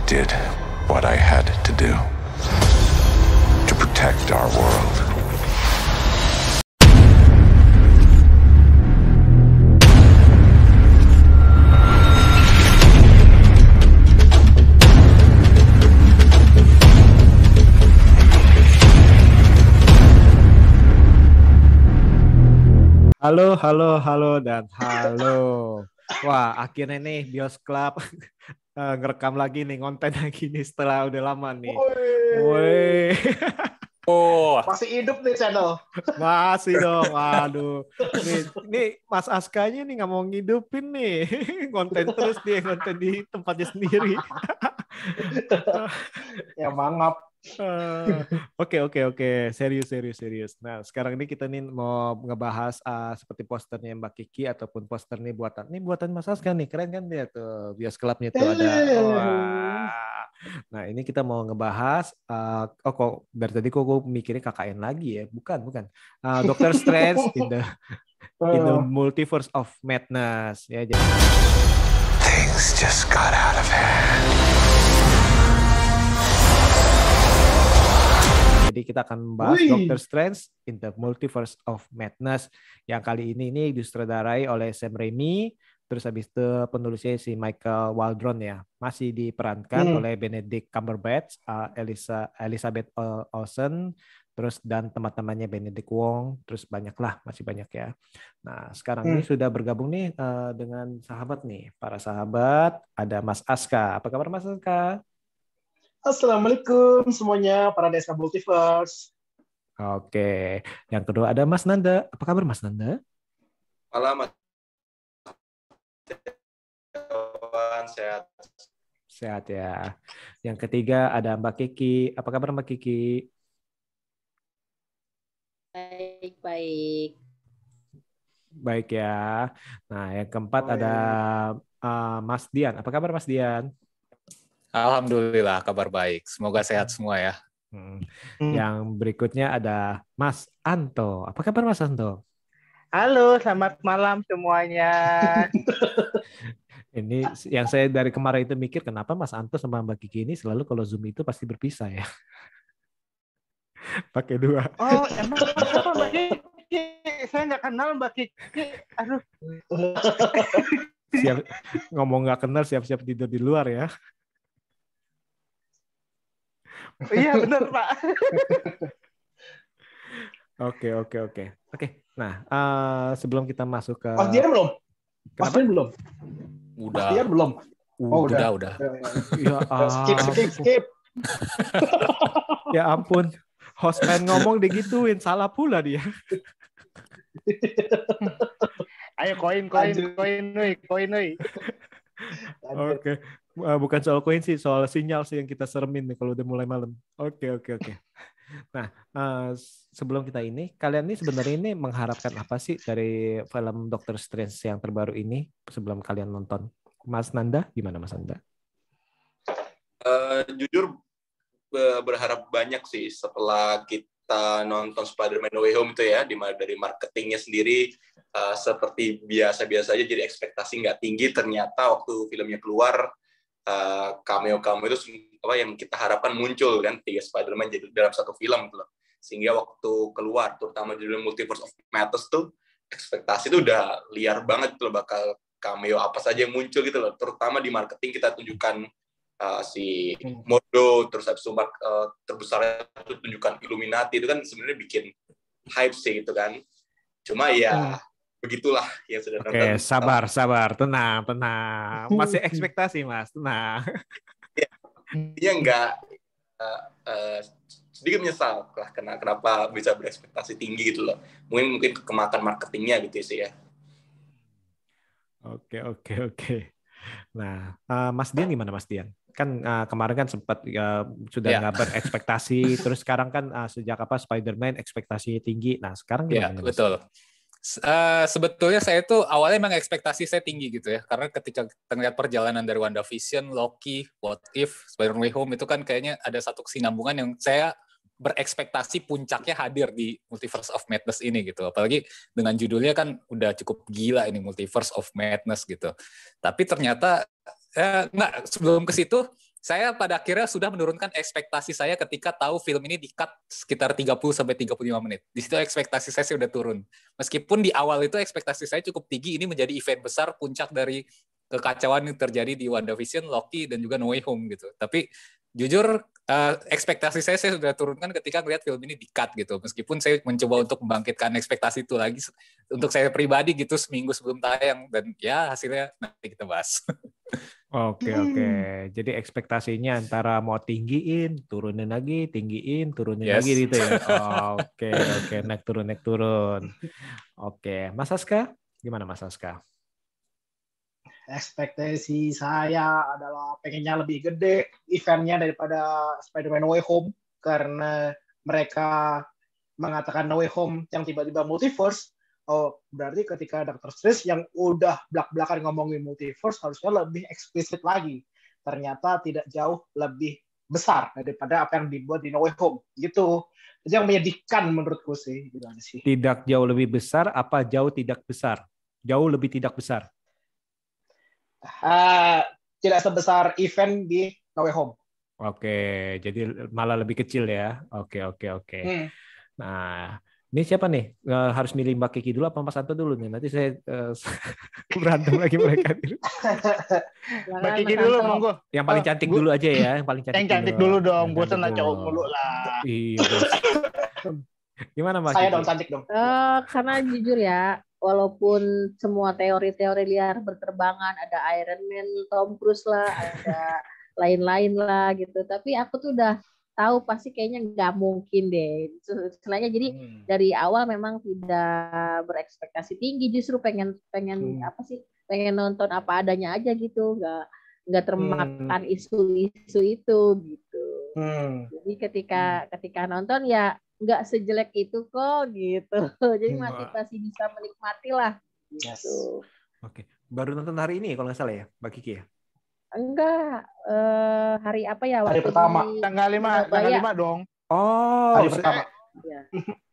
I did what I had to do to protect our world. Halo, halo, halo, dan halo. Wah, akhirnya nih Bios Club eh, ngerekam lagi nih, konten lagi nih setelah udah lama nih. Woi, Oh, Masih hidup nih channel. masih dong. Waduh. Nih, nih Mas Askanya nih nggak mau ngidupin nih. Konten terus dia, konten di tempatnya sendiri. Ya mangap. Eh, Oke oke oke serius serius serius. Nah sekarang ini kita nih mau ngebahas ah, seperti posternya Mbak Kiki ataupun poster nih buatan ini buatan Mas Aska nih keren kan dia tuh bios clubnya tuh ada. Eh. Wah. Nah ini kita mau ngebahas ah, oh kok dari tadi kok gue mikirnya KKN lagi ya bukan bukan Ah, Doctor Strange in the in the multiverse of madness ya jadi Things just got out of hand. Jadi kita akan membahas Wih. Doctor Strange in the Multiverse of Madness yang kali ini ini disutradarai oleh Sam Raimi, terus habis itu penulisnya si Michael Waldron ya, masih diperankan Hmm. oleh Benedict Cumberbatch, uh, Elisa Elizabeth Ol- Olsen, terus dan teman-temannya Benedict Wong, terus banyak lah masih banyak ya. Nah sekarang ini sudah bergabung nih uh, dengan sahabat nih, para sahabat ada Mas Aska. Apa kabar Mas Aska? Assalamualaikum semuanya para Deska Multiverse. Oke, yang kedua ada Mas Nanda. Apa kabar Mas Nanda? malam Mas. Kawan sehat. Sehat ya. Yang ketiga ada Mbak Kiki. Apa kabar Mbak Kiki? Baik, baik. Baik ya. Nah, yang keempat ada uh, Mas Dian. Apa kabar Mas Dian? Alhamdulillah kabar baik. Semoga sehat semua ya. Hmm. Hmm. Yang berikutnya ada Mas Anto. Apa kabar Mas Anto? Halo, selamat malam semuanya. Ini yang saya dari kemarin itu mikir kenapa Mas Anto sama Mbak Kiki ini selalu kalau Zoom itu pasti berpisah ya. Pakai dua. Oh, emang siapa Mbak Kiki? Saya nggak kenal Mbak Kiki. Aduh, Siap ngomong nggak kenal siap-siap tidur di luar ya. Iya benar Pak. Oke oke oke oke. Nah eh, sebelum kita masuk ke Mas Dian belum? Mas Kenapa? Dian belum? Mas Udah, Dian belum? Oh, udah, udah. ya, Skip, skip, ampun. skip. ya ampun, host main ngomong digituin salah pula dia. Ayo koin koin koin oi, koin oi. Lanjut. Oke, Eh, bukan soal koin sih, soal sinyal sih yang kita seremin nih kalau udah mulai malam. Oke oke oke. Nah eh, sebelum kita ini, kalian ini sebenarnya ini mengharapkan apa sih dari film Doctor Strange yang terbaru ini sebelum kalian nonton? Mas Nanda, gimana Mas Nanda? Eh, jujur be- berharap banyak sih setelah kita nonton Spider-Man No Way Home itu ya, di mana dari marketingnya sendiri eh, seperti biasa-biasa aja, jadi ekspektasi nggak tinggi. Ternyata waktu filmnya keluar, eh, cameo-cameo itu sem- apa yang kita harapkan muncul kan, tiga Spider-Man jadi dalam satu film gitu loh. Sehingga waktu keluar, terutama judul Multiverse of Madness tuh, ekspektasi itu udah liar banget gitu loh, bakal cameo apa saja yang muncul gitu loh. Terutama di marketing kita tunjukkan uh, si Modo terus habis itu uh, terbesar itu tunjukkan Illuminati itu kan sebenarnya bikin hype sih gitu kan. Cuma ya begitulah yang sudah Oke, nonton. sabar, sabar, tenang, tenang. Masih ekspektasi, Mas, tenang. Intinya enggak uh, uh, sedikit menyesal lah kena kenapa bisa berekspektasi tinggi gitu loh. Mungkin mungkin kemakan marketingnya gitu sih ya. Oke, oke, oke. Nah, eh, Mas Dian gimana Mas Dian? Kan eh, kemarin kan sempat ya, sudah Ya. nggak berekspektasi, terus sekarang kan eh, sejak apa Spider-Man ekspektasinya tinggi. Nah, sekarang Ya, gimana? Mas? betul. S- eh, sebetulnya saya tuh awalnya emang ekspektasi saya tinggi gitu ya. Karena ketika ngeliat perjalanan dari WandaVision, Loki, What If, Spider-Man Way Home itu kan kayaknya ada satu kesinambungan yang saya berekspektasi puncaknya hadir di Multiverse of Madness ini gitu. Apalagi dengan judulnya kan udah cukup gila ini Multiverse of Madness gitu. Tapi ternyata eh, nggak sebelum ke situ saya pada akhirnya sudah menurunkan ekspektasi saya ketika tahu film ini di-cut sekitar 30 sampai 35 menit. Di situ ekspektasi saya sudah turun. Meskipun di awal itu ekspektasi saya cukup tinggi ini menjadi event besar puncak dari kekacauan yang terjadi di WandaVision, Loki dan juga No Way Home gitu. Tapi jujur eh, ekspektasi saya saya sudah turunkan ketika melihat film ini di-cut gitu. Meskipun saya mencoba untuk membangkitkan ekspektasi itu lagi untuk saya pribadi gitu seminggu sebelum tayang dan ya hasilnya nanti kita bahas. Oke oke. Jadi ekspektasinya antara mau tinggiin, turunin lagi, tinggiin, turunin Yes. lagi gitu ya. Oke oke, naik turun naik turun. Oke, Mas Aska, gimana Mas Aska? Ekspektasi saya adalah pengennya lebih gede eventnya daripada Spider-Man Way Home karena mereka mengatakan No Way Home yang tiba-tiba multiverse. Oh, berarti ketika Doctor Strange yang udah belak-belakan ngomongin multiverse harusnya lebih eksplisit lagi. Ternyata tidak jauh lebih besar daripada apa yang dibuat di No Way Home gitu. Itu yang menyedihkan menurutku sih. Sih? Tidak jauh lebih besar apa jauh tidak besar? Jauh lebih tidak besar. Ah, tidak sebesar event di No Way Home. Oke, jadi malah lebih kecil ya. Oke oke oke. Hmm. Nah, ini siapa nih? Eh, harus milih Mbak Kiki dulu apa Mas Santo dulu nih? Nanti saya eh, berantem lagi mereka. Mbak Kiki Mas dulu, Anto. monggo. Yang paling cantik dulu aja ya, yang paling cantik. Yang cantik dulu dong, Yang bosan lah cowok dulu. mulu lah. Iya. Gimana Mbak Saya Kiki? dong cantik dong. Eh, karena jujur ya, walaupun semua teori-teori liar berterbangan, ada Iron Man, Tom Cruise lah, ada lain-lain lah gitu. Tapi aku tuh udah tahu pasti kayaknya nggak mungkin deh. Selainnya jadi Hmm. dari awal memang tidak berekspektasi tinggi, justru pengen pengen Hmm. apa sih? Pengen nonton apa adanya aja gitu, nggak nggak termakan isu-isu itu gitu. Hmm. Jadi ketika ketika nonton ya nggak sejelek itu kok gitu. Jadi Hmm. masih masih bisa menikmati lah. Yes. Gitu. Oke. Baru nonton hari ini kalau nggak salah ya, Mbak Kiki ya? Enggak eh, hari apa ya? Hari waktu pertama. di- Tanggal 5, Surabaya. tanggal 5 dong. Oh, Hari pertama. ya.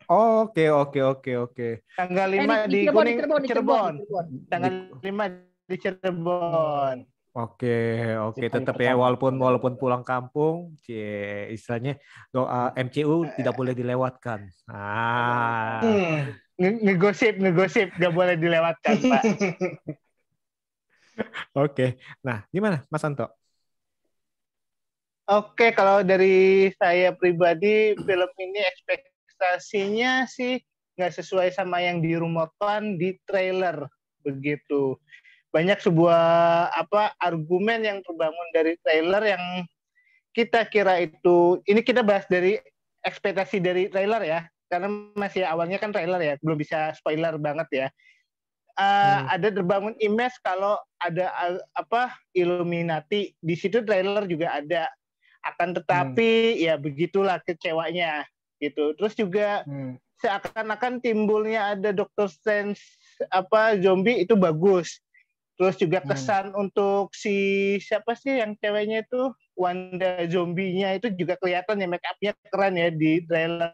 oh, oke oke oke oke. Tanggal Eh, 5 di, Cirebon, Kuning, di Cirebon, di Cirebon, Cirebon. di Cirebon. Tanggal 5 di Cirebon. Oke, oke, Hari tetap ya walaupun walaupun pulang kampung, cie, istilahnya doa MCU tidak boleh dilewatkan. Ah, Hmm. Nge- Ngegosip, ngegosip, gak boleh dilewatkan, Pak. oke. Nah, gimana, Mas Santo? Oke, kalau dari saya pribadi, film ini ekspektasinya sih nggak sesuai sama yang dirumorkan di trailer begitu. Banyak sebuah apa argumen yang terbangun dari trailer yang kita kira itu ini kita bahas dari ekspektasi dari trailer ya, karena masih awalnya kan trailer ya, belum bisa spoiler banget ya. Uh, ada terbangun image kalau ada uh, apa Illuminati di situ trailer juga ada. Akan tetapi ya begitulah kecewanya gitu. Terus juga Hmm. seakan-akan timbulnya ada Doctor Strange apa zombie itu bagus terus juga Hmm. kesan untuk si siapa sih yang ceweknya itu Wanda zombinya itu juga kelihatan ya make upnya keren ya di trailer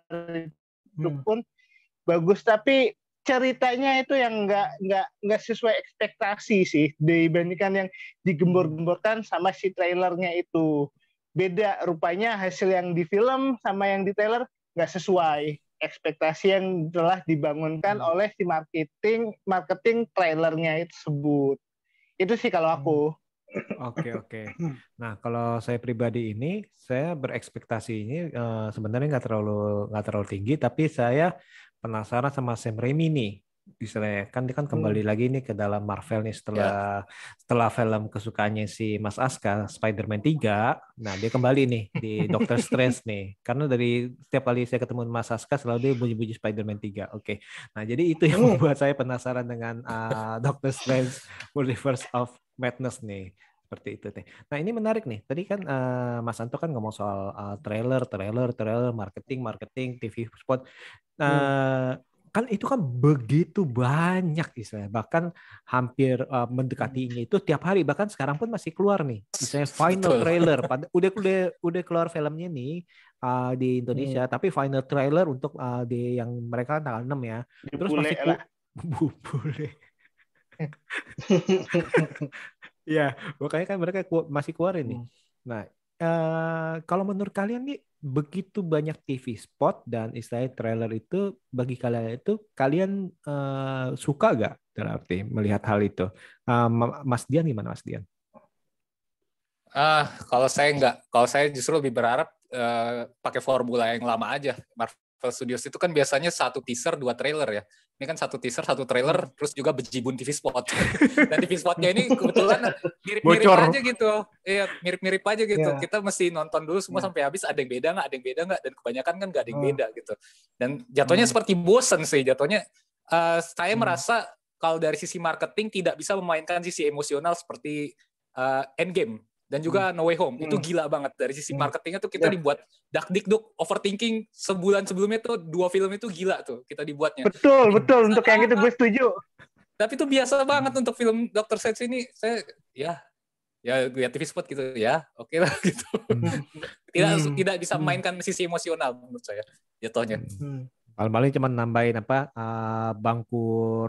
itu Hmm. pun bagus tapi ceritanya itu yang nggak nggak nggak sesuai ekspektasi sih dibandingkan yang digembor-gemborkan sama si trailernya itu beda rupanya hasil yang di film sama yang di trailer nggak sesuai ekspektasi yang telah dibangunkan Hmm. oleh si marketing marketing trailernya itu sebut itu sih kalau aku Oke, oke. Nah, kalau saya pribadi ini, saya berekspektasi ini eh, sebenarnya nggak terlalu nggak terlalu tinggi, tapi saya penasaran sama Sam Raimi. Istilahnya kan dia kan kembali lagi nih ke dalam Marvel nih setelah setelah film kesukaannya si Mas Aska Spider-Man 3. Nah, dia kembali nih di Doctor Strange nih. Karena dari setiap kali saya ketemu Mas Aska selalu dia bunyi-bunyi Spider-Man 3. Oke. Nah, jadi itu yang membuat saya penasaran dengan uh, Doctor Strange Multiverse of Madness nih seperti itu teh. Nah ini menarik nih. Tadi kan eh, Mas Anto kan ngomong soal eh, trailer, trailer, trailer, marketing, marketing, TV spot. Nah kan itu kan begitu banyak istilahnya. Bahkan hampir eh, mendekatinya itu tiap hari. Bahkan sekarang pun masih keluar nih. Misalnya final Betul. trailer. Udah udah udah keluar filmnya nih eh, di Indonesia. Tapi final trailer untuk eh, di yang mereka tanggal 6 ya. Terus Bule masih lah. bule. Ya, makanya kan mereka ku- masih keluarin nih. Hmm. Nah, eh, kalau menurut kalian nih begitu banyak TV spot dan istilahnya trailer itu bagi kalian itu kalian eh, suka gak dalam arti melihat hal itu? Ma- Mas Dian gimana Mas Dian? Ah, kalau saya nggak, kalau saya justru lebih berharap eh, pakai formula yang lama aja. Marvel Studios itu kan biasanya satu teaser, dua trailer ya. Ini kan satu teaser, satu trailer, terus juga bejibun TV spot. Dan TV spotnya ini kebetulan mirip-mirip aja gitu. Iya, mirip-mirip aja gitu. Iya. Kita mesti nonton dulu semua Iya. sampai habis. Ada yang beda nggak? Ada yang beda nggak? Dan kebanyakan kan nggak ada yang Hmm. beda gitu. Dan jatuhnya Hmm. seperti bosen sih. Jatuhnya eh, saya Hmm. merasa kalau dari sisi marketing tidak bisa memainkan sisi emosional seperti eh, Endgame dan juga No Way Home itu Hmm. gila banget dari sisi Hmm. marketingnya tuh kita Ya. dibuat dak dikduk overthinking sebulan sebelumnya tuh dua film itu gila tuh kita dibuatnya Betul, betul. Untuk yang itu gue setuju. tapi itu biasa banget untuk film Doctor Strange ini saya ya ya lihat TV spot gitu ya oke lah gitu tidak Hmm. tidak bisa Hmm. memainkan sisi emosional menurut saya jatuhnya Hmm. Paling-paling cuma nambahin apa eh, bangku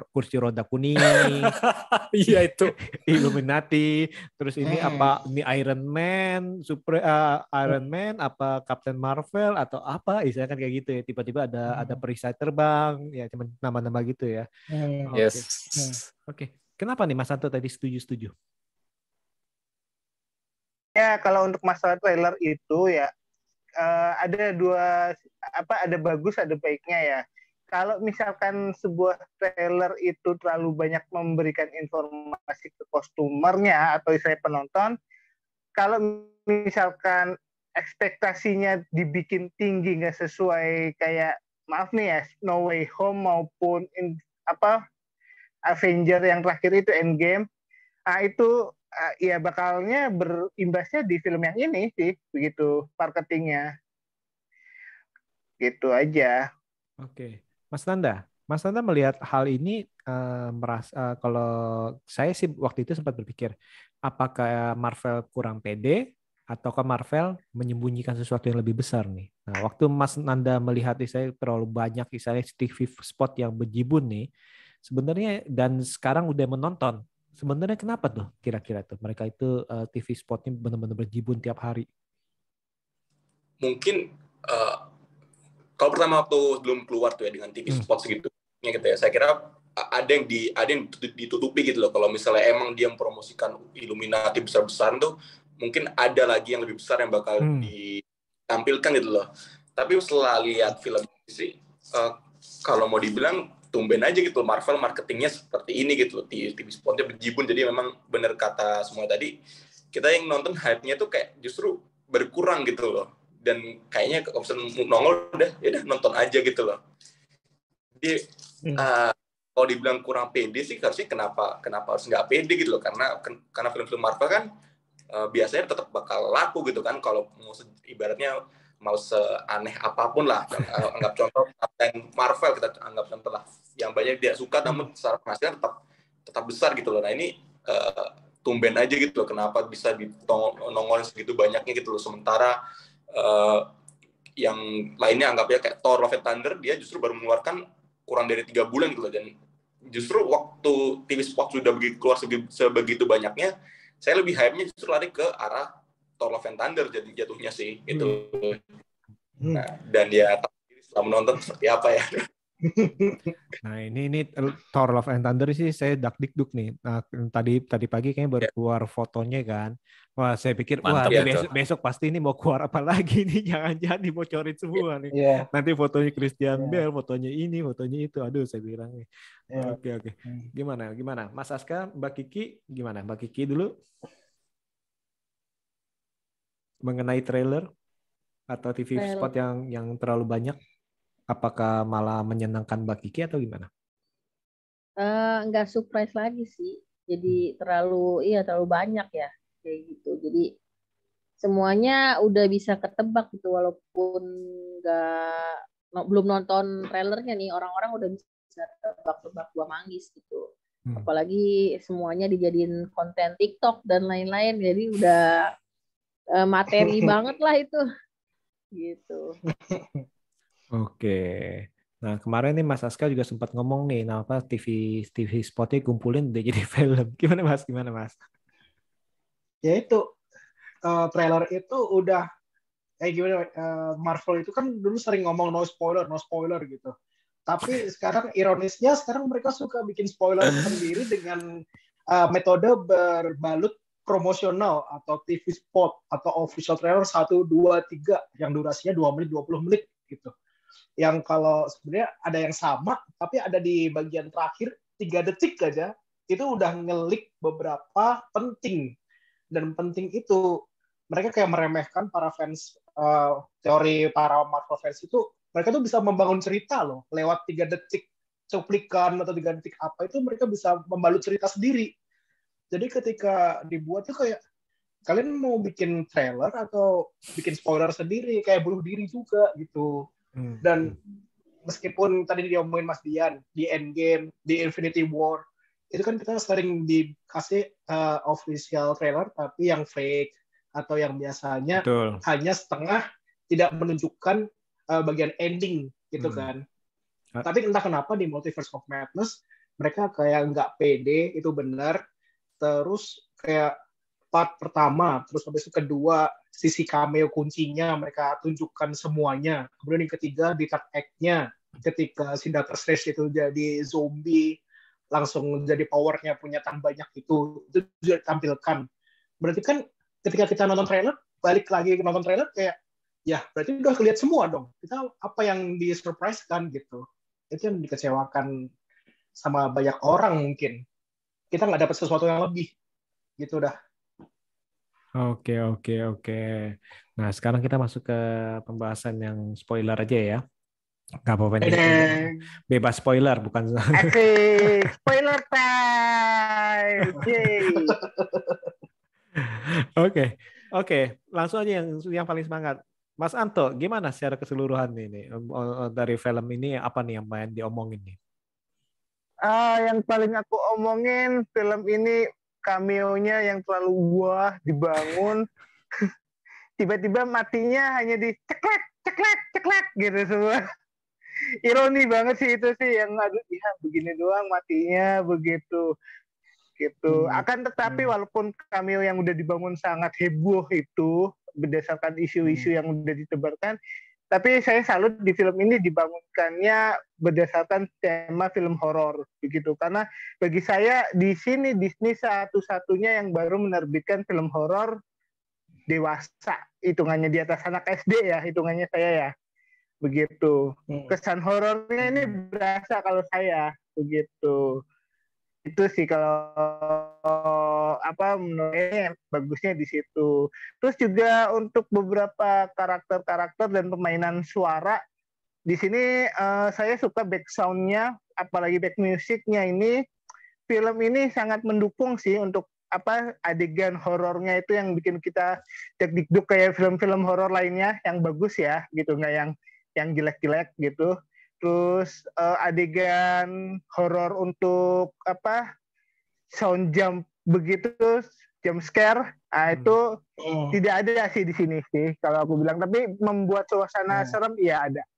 kursi roda kuning, iya itu Illuminati, terus ini Hmm. apa ini Iron Man, Super eh, Iron Man, apa Captain Marvel atau apa, istilahnya kan kayak gitu ya. Tiba-tiba ada Hmm. ada perisai terbang, ya cuman nama-nama gitu ya. Hmm. Oke. yes Oke, kenapa nih Mas Santo tadi setuju-setuju? Ya, kalau untuk masalah trailer itu ya eh, ada dua apa ada bagus ada baiknya ya. Kalau misalkan sebuah trailer itu terlalu banyak memberikan informasi ke kostumernya atau saya penonton, kalau misalkan ekspektasinya dibikin tinggi nggak sesuai kayak maaf nih ya No Way Home maupun in, apa Avenger yang terakhir itu Endgame, ah itu ah, ya bakalnya berimbasnya di film yang ini sih begitu marketingnya. Gitu aja. Oke, Mas Nanda, Mas Nanda melihat hal ini eh, merasa eh, kalau saya sih waktu itu sempat berpikir apakah Marvel kurang pede ataukah Marvel menyembunyikan sesuatu yang lebih besar nih. Nah, waktu Mas Nanda melihat saya terlalu banyak misalnya TV spot yang bejibun nih, sebenarnya dan sekarang udah menonton, sebenarnya kenapa tuh kira-kira tuh mereka itu eh, TV spotnya benar-benar berjibun tiap hari? mungkin eh, kalau pertama waktu belum keluar tuh ya dengan TV Hmm. spot segitu ya gitu ya saya kira ada yang di ada yang ditutup- ditutupi gitu loh kalau misalnya emang dia mempromosikan Illuminati besar-besaran tuh mungkin ada lagi yang lebih besar yang bakal Hmm. ditampilkan gitu loh tapi setelah lihat film sih eh, kalau mau dibilang tumben aja gitu Marvel marketingnya seperti ini gitu loh TV spotnya berjibun jadi memang bener kata semua tadi kita yang nonton hype-nya tuh kayak justru berkurang gitu loh. Dan kayaknya misalnya nongol udah ya udah nonton aja gitu loh. Jadi Hmm. eh, kalau dibilang kurang pede sih harusnya kenapa kenapa harus nggak pede gitu loh? Karena karena film-film Marvel kan eh, biasanya tetap bakal laku gitu kan kalau ibaratnya mau seaneh apa pun lah. Eh, anggap contoh Captain Marvel kita anggap contoh lah. Yang banyak dia suka namun secara penghasilan tetap tetap besar gitu loh. Nah ini eh, tumben aja gitu loh. Kenapa bisa ditongolin segitu banyaknya gitu loh. Sementara eh, yang lainnya anggapnya kayak Thor Love and Thunder dia justru baru mengeluarkan kurang dari tiga bulan gitu loh. Dan justru waktu TV spot sudah begitu keluar sebegitu banyaknya saya lebih hype-nya justru lari ke arah Thor Love and Thunder jadi jatuhnya sih itu Hmm. nah, dan ya sendiri setelah menonton seperti apa ya Nah ini ini Thor Love and Thunder sih saya dak dikduk nih. Nah, tadi tadi pagi kayaknya baru Ya. keluar fotonya kan. Wah saya pikir Mantap wah ya, tuh. besok, besok pasti ini mau keluar apa lagi nih jangan-jangan dibocorin semua nih. Iya. Nanti fotonya Christian Ya. Bale, fotonya ini, fotonya itu. Aduh saya bilang nih. Iya. Oke oke. Hmm. Gimana gimana? Mas Aska, Mbak Kiki gimana? Mbak Kiki dulu mengenai trailer atau TV Trailer. spot yang yang terlalu banyak. Apakah malah menyenangkan Mbak Kiki atau gimana? Eh, nggak surprise lagi sih. Jadi terlalu iya terlalu banyak ya kayak gitu. Jadi semuanya udah bisa ketebak gitu walaupun nggak no- belum nonton trailernya nih orang-orang udah bisa tebak-tebak gua manggis gitu. Hmm. Apalagi semuanya dijadiin konten TikTok dan lain-lain. Jadi udah eh, materi banget lah itu. Gitu. Oke. Nah, kemarin nih Mas Aska juga sempat ngomong nih, nah apa TV TV spotnya kumpulin udah jadi film. Gimana Mas? Gimana Mas? Ya itu uh, trailer itu udah kayak gimana uh, Marvel itu kan dulu sering ngomong no spoiler, no spoiler gitu. Tapi sekarang ironisnya sekarang mereka suka bikin spoiler sendiri dengan uh, metode berbalut promosional atau TV spot atau official trailer 1 2 3 yang durasinya 2 menit 20 menit gitu. Yang kalau sebenarnya ada yang sama tapi ada di bagian terakhir 3 detik aja itu udah ngelik beberapa penting dan penting itu mereka kayak meremehkan para fans uh, teori para Marvel fans itu mereka tuh bisa membangun cerita loh lewat tiga detik cuplikan atau tiga detik apa itu mereka bisa membalut cerita sendiri jadi ketika dibuat tuh kayak kalian mau bikin trailer atau bikin spoiler sendiri kayak bunuh diri juga gitu hmm. dan meskipun tadi diomongin Mas Dian di Endgame di Infinity War itu kan kita sering dikasih uh, official trailer tapi yang fake atau yang biasanya Betul. hanya setengah tidak menunjukkan uh, bagian ending gitu hmm. kan. Uh. Tapi entah kenapa di Multiverse of Madness mereka kayak nggak pede itu benar. Terus kayak part pertama, terus habis itu kedua sisi cameo kuncinya mereka tunjukkan semuanya. Kemudian yang ketiga di third act-nya ketika si Doctor Strange itu jadi zombie langsung jadi powernya punya tan banyak itu itu juga ditampilkan. Berarti kan ketika kita nonton trailer balik lagi nonton trailer kayak ya berarti udah kelihatan semua dong kita apa yang di surprise kan gitu itu yang dikecewakan sama banyak orang mungkin kita nggak dapat sesuatu yang lebih. Gitu dah. Oke oke oke. Nah sekarang kita masuk ke pembahasan yang spoiler aja ya. Gak apa-apa bebas spoiler bukan Asik, spoiler time. Oke, oke, langsung aja yang yang paling semangat. Mas Anto, gimana secara keseluruhan ini? Dari film ini apa nih yang main diomongin nih? Uh, yang paling aku omongin film ini cameo-nya yang terlalu wah dibangun tiba-tiba matinya hanya di ceklek ceklek ceklek gitu semua ironi banget sih itu sih yang aduh ya begini doang matinya begitu gitu hmm. akan tetapi hmm. walaupun cameo yang udah dibangun sangat heboh itu berdasarkan isu-isu hmm. yang udah ditebarkan tapi saya salut di film ini dibangunkannya berdasarkan tema film horor begitu. Karena bagi saya di sini Disney satu-satunya yang baru menerbitkan film horor dewasa. Hitungannya di atas anak SD ya hitungannya saya ya. Begitu. Hmm. kesan horornya ini berasa kalau saya begitu itu sih kalau apa menurut bagusnya di situ. Terus juga untuk beberapa karakter-karakter dan permainan suara di sini uh, saya suka back soundnya, apalagi back musiknya ini. Film ini sangat mendukung sih untuk apa adegan horornya itu yang bikin kita deg dikduk kayak film-film horor lainnya yang bagus ya gitu. Nggak yang yang jelek-jelek gitu terus uh, adegan horor untuk apa sound jump begitu jump scare nah itu hmm. tidak ada sih di sini sih kalau aku bilang tapi membuat suasana hmm. serem iya ada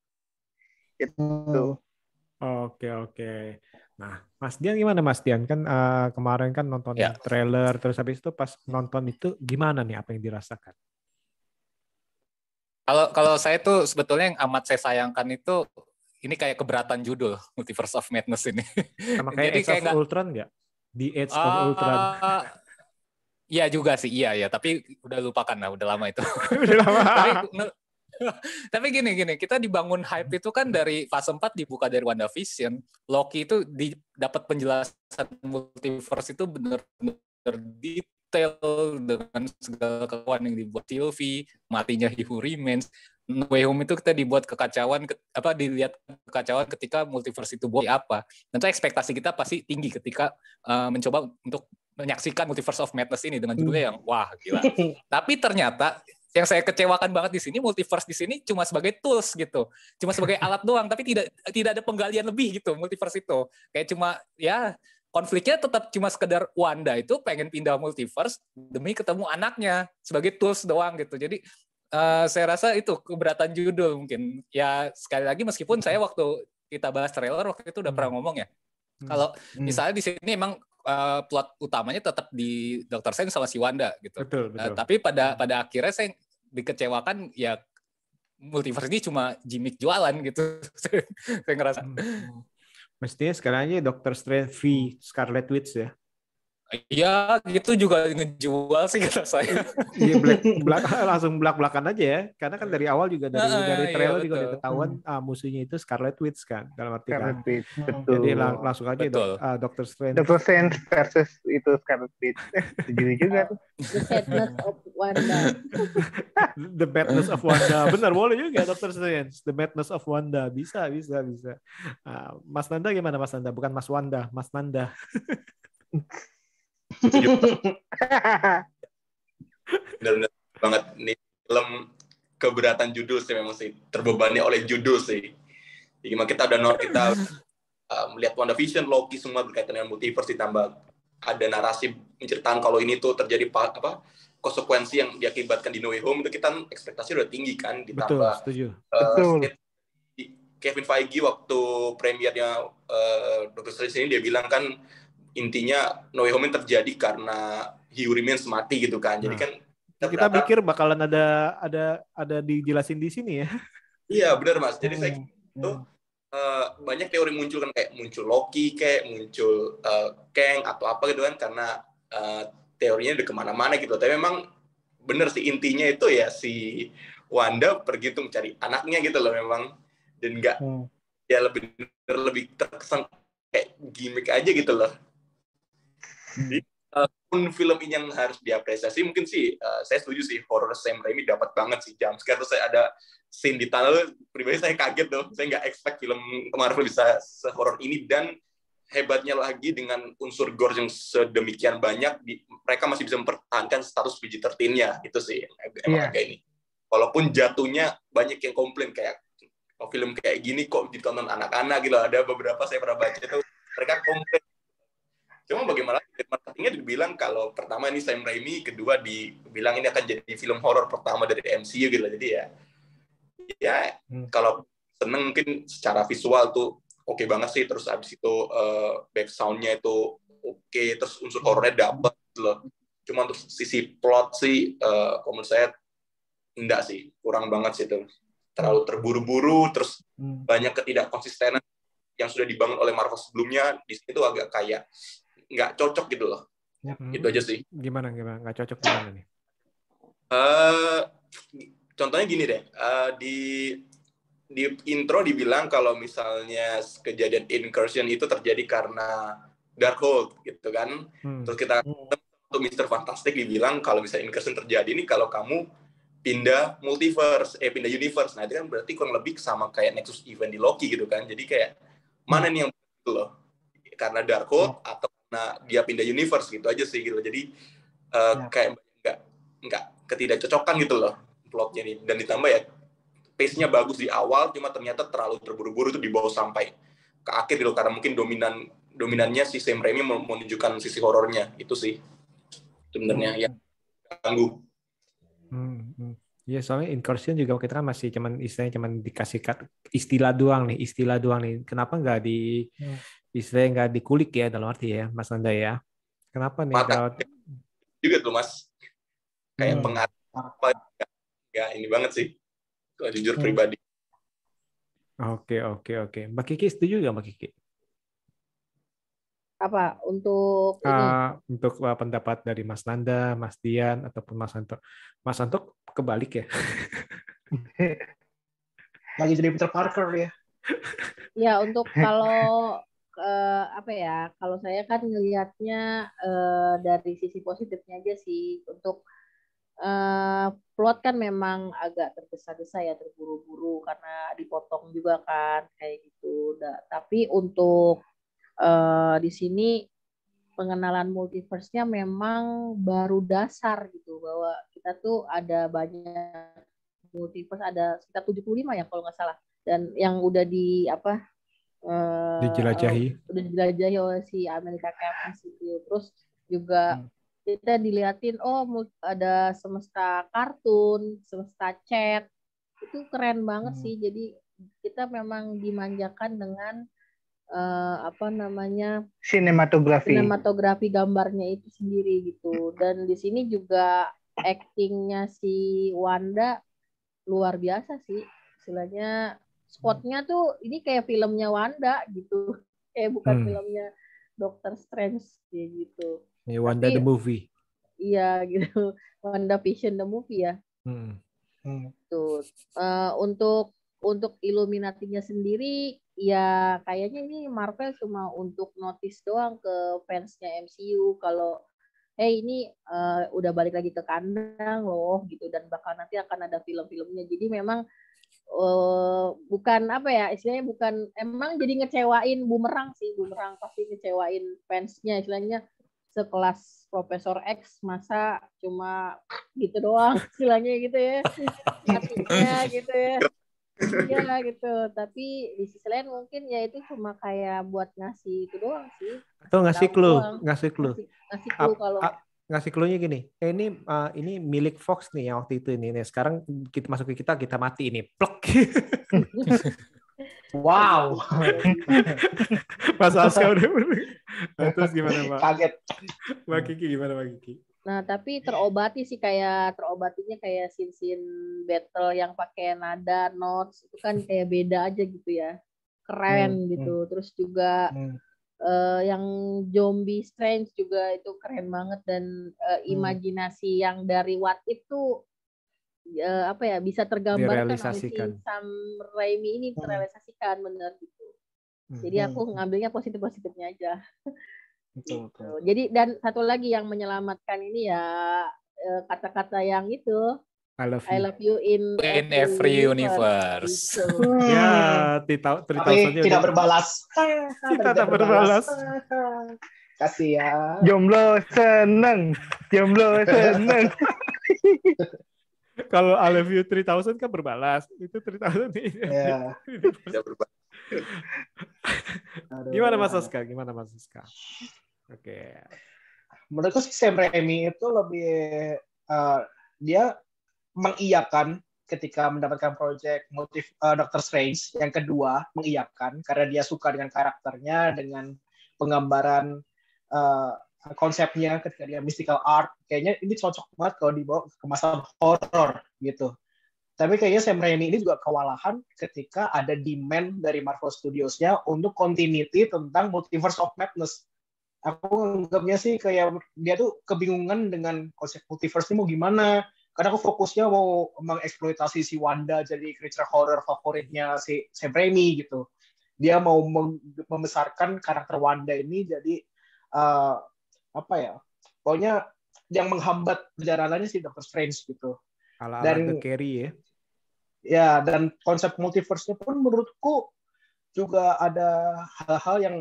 itu hmm. oke oke nah Mas Dian gimana Mas Dian kan uh, kemarin kan nonton ya. trailer terus habis itu pas nonton itu gimana nih apa yang dirasakan kalau kalau saya tuh sebetulnya yang amat saya sayangkan itu ini kayak keberatan judul Multiverse of Madness ini. Sama kayak Jadi Age kayak of gak, Ultron nggak? The Age uh, of ah, Ultron. Iya juga sih, iya ya. Tapi udah lupakan lah, udah lama itu. udah lama. tapi, tapi gini gini, kita dibangun hype itu kan dari fase 4 dibuka dari WandaVision. Loki itu dapat penjelasan multiverse itu benar-benar detail dengan segala kekuatan yang dibuat Sylvie, matinya He Who Remains. Way Home itu kita dibuat kekacauan apa dilihat kekacauan ketika multiverse itu buat apa. Tentu ekspektasi kita pasti tinggi ketika uh, mencoba untuk menyaksikan Multiverse of Madness ini dengan judulnya yang wah gila. Tapi ternyata yang saya kecewakan banget di sini multiverse di sini cuma sebagai tools gitu. Cuma sebagai alat doang tapi tidak tidak ada penggalian lebih gitu multiverse itu. Kayak cuma ya konfliknya tetap cuma sekedar Wanda itu pengen pindah multiverse demi ketemu anaknya sebagai tools doang gitu. Jadi uh, saya rasa itu keberatan judul mungkin. Ya sekali lagi meskipun saya waktu kita bahas trailer waktu itu udah pernah ngomong ya. Hmm. Kalau hmm. misalnya di sini emang uh, plot utamanya tetap di Dr. Strange sama si Wanda gitu. Betul, Uh, betul. tapi pada pada akhirnya saya dikecewakan ya multiverse ini cuma gimmick jualan gitu. saya ngerasa. Hmm. Mestinya sekarang aja Dr. Strange v Scarlet Witch ya. Iya, gitu juga ngejual sih kata saya. Iya black, black langsung belak belakan aja ya. Karena kan dari awal juga dari Ah, dari iya, trailer juga betul. udah ketahuan ah, musuhnya itu Scarlet Witch kan dalam arti Scarlet kan. Witch, Hmm. betul. Jadi lang- langsung aja Betul. dok, ah, Dr. Strange. Doctor Strange versus itu Scarlet Witch. Eh, Setuju juga tuh. The Sadness of Wanda. The Madness of Wanda. Benar boleh juga Dr. Strange. The Madness of Wanda. Bisa, bisa, bisa. Ah, Mas Nanda gimana Mas Nanda? Bukan Mas Wanda, Mas Nanda. benar-benar banget. Nih film keberatan judul sih memang sih. Terbebani oleh judul sih. Jadi memang kita udah nor kita uh, melihat WandaVision, Loki semua berkaitan dengan multiverse ditambah ada narasi menceritakan kalau ini tuh terjadi pa- apa konsekuensi yang diakibatkan di No Way Home itu kita ekspektasi udah tinggi kan Betul, ditambah setuju. uh, Betul. Kevin Feige waktu premiernya uh, Doctor Strange ini dia bilang kan intinya No Way Home terjadi karena He Remains mati gitu kan jadi Nah. kan Kita berharap- pikir bakalan ada ada ada dijelasin di sini ya. Iya benar mas. Jadi saya Hmm. itu eh, banyak teori muncul kan kayak muncul Loki kayak muncul eh, Kang atau apa gitu kan karena eh, teorinya udah ke mana-mana gitu. Tapi memang bener sih intinya itu ya si Wanda pergi tuh mencari anaknya gitu loh memang dan nggak Hmm. ya lebih lebih terkesan kayak gimmick aja gitu loh. Jadi, pun film ini yang harus diapresiasi mungkin sih eh, saya setuju sih horror Sam Raimi dapat banget sih jump scare. Terus saya ada scene di tunnel pribadi saya kaget tuh saya nggak expect film Marvel bisa sehoror ini. Dan hebatnya lagi dengan unsur gore yang sedemikian banyak di, mereka masih bisa mempertahankan status PG-13-nya itu sih emang Iya. agak ini. Walaupun jatuhnya banyak yang komplain kayak oh, film kayak gini kok ditonton anak-anak gitu. Ada beberapa saya pernah baca itu mereka komplain cuma bagaimana marketingnya dibilang kalau pertama ini Sam Raimi kedua dibilang ini akan jadi film horor pertama dari MCU gitu. Jadi ya ya Hmm. kalau seneng mungkin secara visual tuh oke banget sih. Terus abis itu eh, back soundnya itu oke terus unsur horornya dapet gitu loh. Cuma untuk sisi plot sih kalau menurut saya enggak sih. Kurang banget sih itu. Terlalu terburu-buru terus Hmm. banyak ketidakkonsistenan yang sudah dibangun oleh Marvel sebelumnya. Di situ agak kayak nggak cocok gitu loh Hmm. itu aja sih Gimana gimana? Nggak cocok gimana nih? Eh, contohnya gini deh, eh, di di intro dibilang kalau misalnya kejadian incursion itu terjadi karena Darkhold gitu kan. Hmm. Terus kita untuk Mister Fantastic dibilang kalau misalnya incursion terjadi ini kalau kamu pindah multiverse, eh pindah universe. Nah, itu kan berarti kurang lebih sama kayak Nexus event di Loki gitu kan. Jadi kayak mana nih yang betul loh? Karena Darkhold atau karena dia pindah universe gitu aja sih gitu. Jadi eh, Ya. kayak nggak nggak ketidakcocokan gitu loh plotnya nih. Dan ditambah ya pace-nya bagus di awal, cuma ternyata terlalu terburu-buru itu dibawa sampai ke akhir gitu karena mungkin dominan dominannya si Sam Raimi mau menunjukkan sisi horornya itu sih sebenarnya yang ganggu. Hmm, hmm. Iya soalnya incursion juga kita kan masih cuman istilahnya cuman dikasih istilah doang nih, istilah doang nih. Kenapa nggak di Hmm. Istilahnya nggak dikulik ya dalam arti ya, Mas Nanda ya? Kenapa nih? Mata dalam- juga tuh mas kayak Hmm. pengaruh apa ya ini banget sih kalau jujur Hmm. pribadi Oke oke oke. Mbak Kiki setuju nggak Mbak Kiki? Apa untuk ini? Ah, untuk uh, pendapat dari Mas Nanda, Mas Dian ataupun Mas Anto. Mas Anto kebalik ya? Lagi jadi Peter Parker ya. Ya untuk kalau eh, apa ya? Kalau saya kan ngelihatnya eh, dari sisi positifnya aja sih. Untuk eh, plot kan memang agak tergesa-gesa ya, terburu-buru karena dipotong juga kan kayak gitu. Da- tapi untuk eh, di sini pengenalan multiverse-nya memang baru dasar gitu bahwa kita tuh ada banyak multiverse ada sekitar 75 ya kalau nggak salah dan yang udah di apa eh, Dijelajahi. udah dijelajahi oleh si Amerika Campus itu terus juga kita diliatin oh ada semesta kartun semesta chat itu keren banget Hmm. sih jadi kita memang dimanjakan dengan eh, apa namanya Sinematografi. sinematografi gambarnya itu sendiri gitu dan di sini juga actingnya si Wanda luar biasa sih istilahnya spotnya tuh ini kayak filmnya Wanda gitu kayak bukan Hmm. filmnya Doctor Strange kayak gitu Ini Wanda Tapi- the movie. iya gitu Wanda Vision the movie ya Hmm. Hmm. Tuh. Eh, untuk untuk Illuminati-nya sendiri ya kayaknya ini Marvel cuma untuk notice doang ke fansnya MCU kalau hey ini eh, udah balik lagi ke kandang loh gitu dan bakal nanti akan ada film-filmnya. Jadi memang eh, bukan apa ya istilahnya bukan emang jadi ngecewain bumerang sih bumerang pasti ngecewain fansnya istilahnya sekelas Profesor X masa cuma gitu doang istilahnya gitu ya artinya gitu ya. Iya gitu tapi di sisi lain mungkin ya itu cuma kayak buat ngasih itu doang sih. Atau ngasih clue, ngasih clue. ngasih, clue kalau ngasih clue-nya gini. Eh, ini uh, ini milik Fox nih yang waktu itu ini. Nih, sekarang kita masuk ke kita, kita mati ini. Plek. Wow, Mas Aska udah Nah, Terus gimana, Mbak? kaget. Mbak Kiki gimana, Mbak Kiki? Nah, tapi terobati sih kayak terobatinya kayak scene-scene battle yang pakai nada notes itu kan kayak beda aja gitu ya. Keren Hmm, gitu. Terus juga Hmm. Eh, yang zombie strange juga itu keren banget dan eh, Hmm. imajinasi yang dari what if tuh eh, apa ya bisa tergambarkan oleh si. Sam Raimi ini Hmm. terrealisasikan bener gitu. Hmm. Jadi aku ngambilnya positif-positifnya aja. Betul, betul. Gitu. Jadi dan satu lagi yang menyelamatkan ini ya kata-kata yang itu I love I you. love you in, In every universe. Gitu. Ya, tita- Tapi 3000-nya tidak udah- berbalas. Kita tak berbalas. Kasihan. Jomblo seneng. Jomblo seneng. Kalau I love you 3000 kan berbalas. Itu 3000 nih. Ya. Tidak berubah. Aduh. Gimana Mas Aska? Gimana Mas Aska? Oke. Menurutku sih Sam Raimi itu lebih eh, dia mengiyakan ketika mendapatkan proyek motif eh, Doctor Strange. Yang kedua mengiyakan karena dia suka dengan karakternya dengan penggambaran eh, konsepnya ketika dia mystical art. Kayaknya ini cocok banget kalau dibawa ke kemasan horror gitu. Tapi kayaknya Sam Raimi ini juga kewalahan ketika ada demand dari Marvel Studios-nya untuk continuity tentang Multiverse of Madness. Aku anggapnya sih kayak dia tuh kebingungan dengan konsep multiverse ini mau gimana karena aku fokusnya mau mengeksploitasi si Wanda jadi creature horror favoritnya si Sam Raimi gitu dia mau mem- membesarkan karakter Wanda ini jadi eh, apa ya pokoknya yang menghambat perjalanannya si Doctor Strange gitu Ala-ala Dan- The Carry ya. ya dan konsep multiverse-nya pun menurutku juga ada hal-hal yang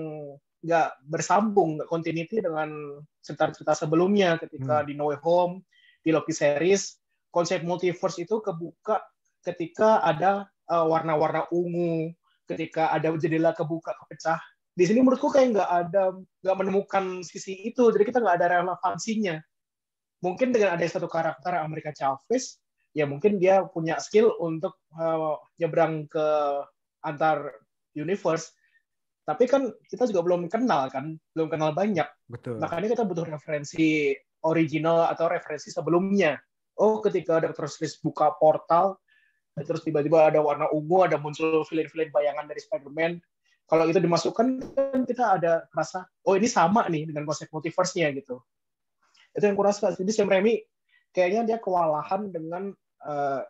nggak bersambung, nggak continuity dengan cerita-cerita sebelumnya ketika Hmm. di No Way Home, di Loki series, konsep multiverse itu kebuka ketika ada uh, warna-warna ungu, ketika ada jendela kebuka kepecah. Di sini menurutku kayak nggak ada, nggak menemukan sisi itu, jadi kita nggak ada relevansinya. Mungkin dengan ada satu karakter Amerika Chavez, ya mungkin dia punya skill untuk uh, nyebrang ke antar universe. Tapi kan kita juga belum kenal kan, belum kenal banyak. Betul. Makanya kita butuh referensi original atau referensi sebelumnya. Oh, ketika Dr. Strange buka portal, terus tiba-tiba ada warna ungu, ada muncul villain-villain bayangan dari Spider-Man. Kalau itu dimasukkan, kan kita ada rasa, oh ini sama nih dengan konsep multiverse-nya gitu. Itu yang kurasa. Jadi Sam Raimi kayaknya dia kewalahan dengan eh,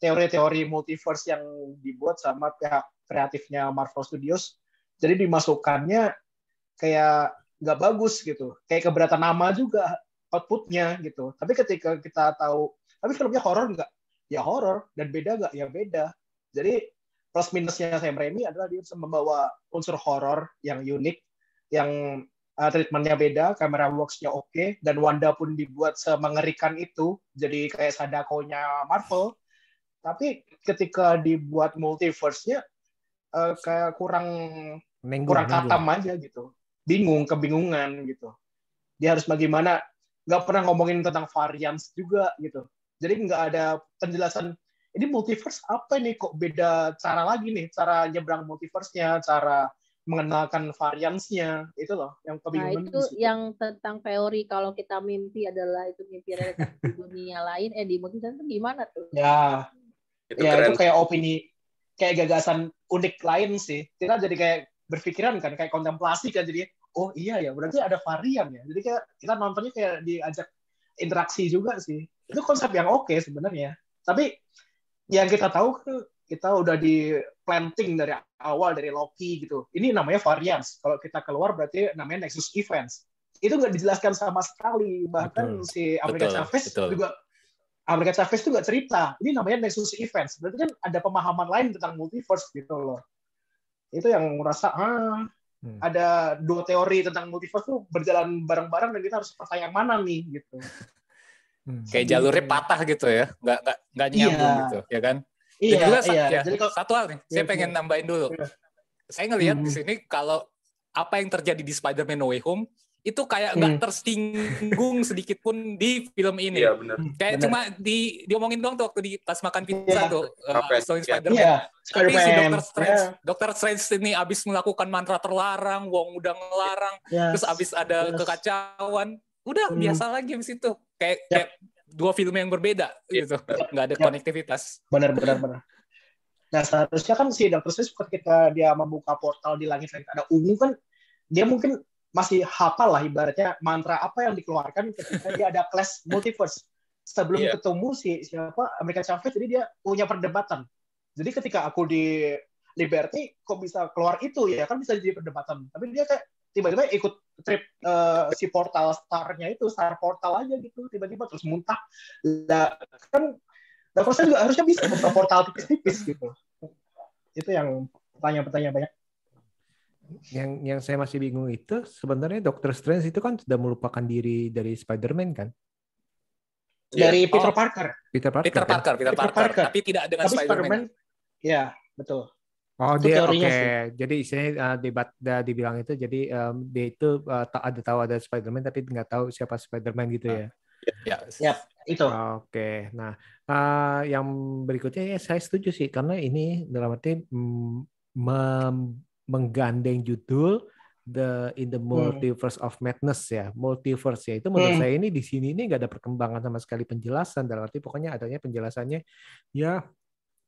teori-teori multiverse yang dibuat sama pihak kreatifnya Marvel Studios. Jadi dimasukkannya kayak nggak bagus gitu. Kayak keberatan nama juga outputnya gitu. Tapi ketika kita tahu, tapi filmnya horor nggak? Ya horor. Dan beda nggak? Ya beda. Jadi plus minusnya Sam Raimi adalah dia bisa membawa unsur horor yang unik, yang uh, treatmentnya beda, kamera works-nya oke, dan Wanda pun dibuat semengerikan itu, jadi kayak Sadako-nya Marvel. Tapi ketika dibuat multiverse-nya, uh, kayak kurang Nenggung, kurang katam aja gitu. Bingung, kebingungan gitu. Dia harus bagaimana, nggak pernah ngomongin tentang varians juga gitu. Jadi nggak ada penjelasan, ini multiverse apa nih kok beda cara lagi nih, cara nyebrang multiverse-nya, cara mengenalkan variansnya itu loh yang Nah kebingungan itu di situ. yang tentang teori kalau kita mimpi adalah itu mimpi realitas di dunia lain, eh di multiverse itu gimana tuh? ya Itu ya keren. itu kayak opini kayak gagasan unik lain sih kita jadi kayak berpikiran kan kayak kontemplasi kan jadi oh iya ya berarti ada varian ya. Jadi kayak kita nontonnya kayak diajak interaksi juga sih. Itu konsep yang oke sebenarnya. Tapi yang kita tahu kan kita udah di planting dari awal dari Loki gitu. Ini namanya varians kalau kita keluar berarti namanya Nexus Events. Itu nggak dijelaskan sama sekali. Bahkan Betul. si Betul, Chavez betul. juga American Chavez nggak cerita ini namanya Nexus Events. Berarti kan ada pemahaman lain tentang multiverse gitu loh. Itu yang merasa ah Hmm. ada dua teori tentang multiverse tuh berjalan bareng-bareng dan kita harus percaya yang mana nih gitu Hmm. Kayak jalurnya patah gitu ya, nggak nggak nggak nyambung Iya. gitu, ya kan? Dan iya juga sa- iya ya, jadi kalau satu hal nih, saya Iya, pengen iya. nambahin dulu. Iya. Saya ngelihat di Hmm. sini kalau apa yang terjadi di Spider-Man No Way Home itu kayak nggak Hmm. tersinggung sedikit pun di film ini. Iya benar. Kayak Bener. cuma di diomongin doang tuh waktu di pas makan pizza Iya. tuh, uh, Apa? abis nonton Iya. Spider-Man. iya Tapi si Spider-Man Doctor Strange, ya, Doctor Strange ini abis melakukan mantra terlarang, Wong udah ngelarang, ya. terus abis ada Yes. kekacauan, udah Hmm. biasa lagi abis itu. Kayak, Ya. kayak dua film yang berbeda Iya. gitu, nggak ada Ya. konektivitas. benar benar benar nah seharusnya kan si Dr. Strange ketika dia membuka portal di langit-langit ada ungu kan dia mungkin masih hafal lah ibaratnya mantra apa yang dikeluarkan ketika dia ada class multiverse. Sebelum Iya. ketemu si siapa American Chavez jadi dia punya perdebatan. Jadi ketika aku di Liberty kok bisa keluar itu? Ya kan bisa jadi perdebatan. Tapi dia kayak tiba-tiba ikut trip eh, si portal starnya itu star portal aja gitu tiba-tiba terus muntah. Lah kan. Strange juga harusnya bisa buka portal tipis-tipis gitu. Itu yang pertanyaan-pertanyaan banyak Yang yang saya masih bingung itu sebenarnya Doctor Strange itu kan sudah melupakan diri dari Spider-Man kan? Iya. dari Peter Oh. Parker Peter Parker. Peter kan? Parker, Peter, Peter Parker, Parker. tapi tidak dengan tapi Spider-Man. Spider-Man ya betul Oh Itu dia oke. sih. Jadi istilahnya uh, debat dia dibilang itu jadi um, dia itu uh, tak ada tahu ada Spider-Man tapi nggak tahu siapa Spider-Man gitu ya. Ya. Ya. itu Oke. Nah, uh, yang berikutnya ya saya setuju sih karena ini dalam arti mm, mem- menggandeng judul the in the multiverse of madness ya. Multiverse ya. Itu menurut Hmm. saya ini di sini ini nggak ada perkembangan sama sekali penjelasan. Dalam arti pokoknya adanya penjelasannya ya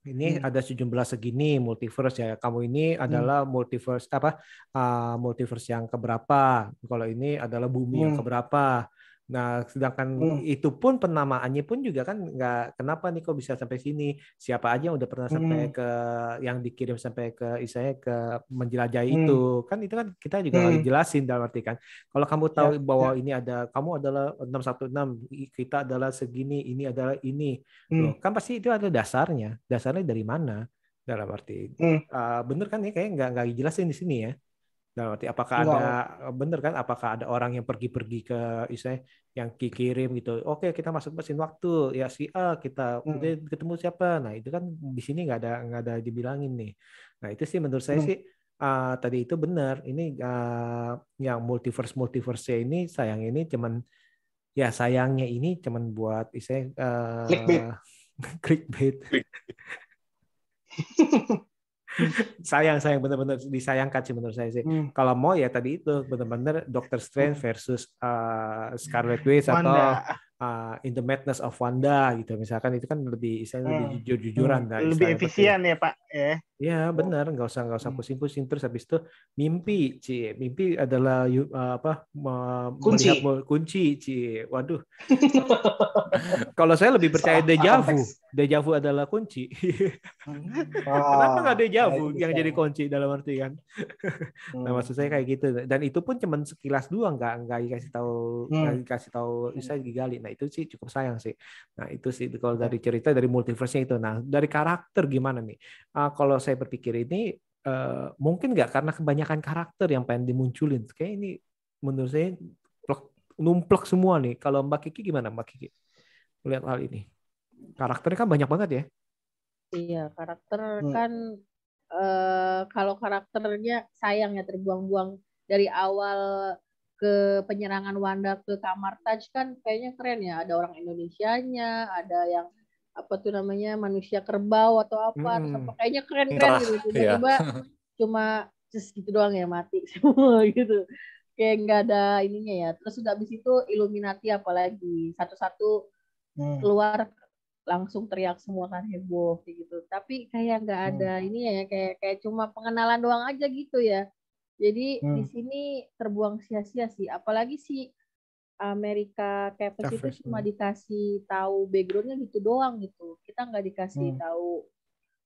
ini Hmm. ada sejumlah segini multiverse ya. Kamu ini adalah multiverse apa uh, multiverse yang keberapa. Kalau ini adalah bumi yang Hmm. keberapa nah sedangkan Hmm. itu pun penamaannya pun juga kan nggak kenapa nih kok bisa sampai sini siapa aja yang udah pernah sampai Hmm. ke yang dikirim sampai ke istilahnya ke menjelajahi Hmm. itu kan itu kan kita juga Hmm. dijelasin dalam arti kan kalau kamu tahu Ya, bahwa ini ada kamu adalah 616 kita adalah segini ini adalah ini Loh, Hmm. kan pasti itu ada dasarnya dasarnya dari mana dalam arti Hmm. uh, bener kan ya kayak nggak nggak dijelasin di sini ya dalam arti apakah Nggak. ada bener kan apakah ada orang yang pergi-pergi ke istilahnya yang kirim gitu oke kita masuk mesin waktu ya si A kita Hmm. ketemu siapa nah itu kan di sini nggak ada nggak ada dibilangin nih nah itu sih menurut saya Hmm. sih uh, tadi itu benar ini uh, yang multiverse multiverse ini sayang ini cuman ya sayangnya ini cuman buat istilahnya uh, Clickbait. clickbait sayang sayang benar-benar disayangkan sih menurut saya sih. Hmm. kalau mau ya tadi itu benar-benar Doctor Strange versus uh, Scarlet Witch atau Wanda uh, In the Madness of Wanda gitu misalkan itu kan lebih istilahnya lebih Hmm. jujur-jujuran nah, lebih efisien ya Pak ya. Ya benar, nggak usah nggak usah Hmm. pusing-pusing terus habis itu mimpi, Ci. Mimpi adalah eh, apa? Kunci. melihat kunci, Ci. Waduh. Kalau saya lebih percaya dejavu. Dejavu adalah kunci. Oh, Kenapa nggak dejavu yang bisa. jadi kunci dalam arti kan? Nah, Hmm. maksud saya kayak gitu. Dan itu pun cuman sekilas doang, nggak nggak dikasih tahu, nggak Hmm. dikasih tahu, bisa digali. Nah itu sih cukup sayang sih. Nah itu sih kalau dari cerita dari multiverse-nya itu. Nah dari karakter gimana nih? Ah, kalau saya berpikir ini eh, mungkin nggak karena kebanyakan karakter yang pengen dimunculin. Kayak ini menurut saya plek- numplek semua nih. Kalau Mbak Kiki gimana Mbak Kiki? Melihat hal ini. Karakternya kan banyak banget ya. Iya, karakter Hmm. kan eh kalau karakternya sayang ya terbuang-buang dari awal ke penyerangan Wanda ke kamar Taj kan kayaknya keren ya. Ada orang Indonesianya, ada yang apa tuh namanya manusia kerbau atau apa, terus Mm-mm. apa kayaknya keren-keren gitu. iya. Tiba-tiba cuma just gitu doang ya mati semua gitu kayak nggak ada ininya ya terus udah habis itu Illuminati apalagi satu-satu Hmm. keluar langsung teriak semua kan heboh kayak gitu tapi kayak nggak ada ini ya kayak kayak cuma pengenalan doang aja gitu ya jadi Hmm. di sini terbuang sia-sia sih apalagi si Amerika Cavs itu cuma hmm. dikasih tahu backgroundnya gitu doang gitu kita nggak dikasih Hmm. tahu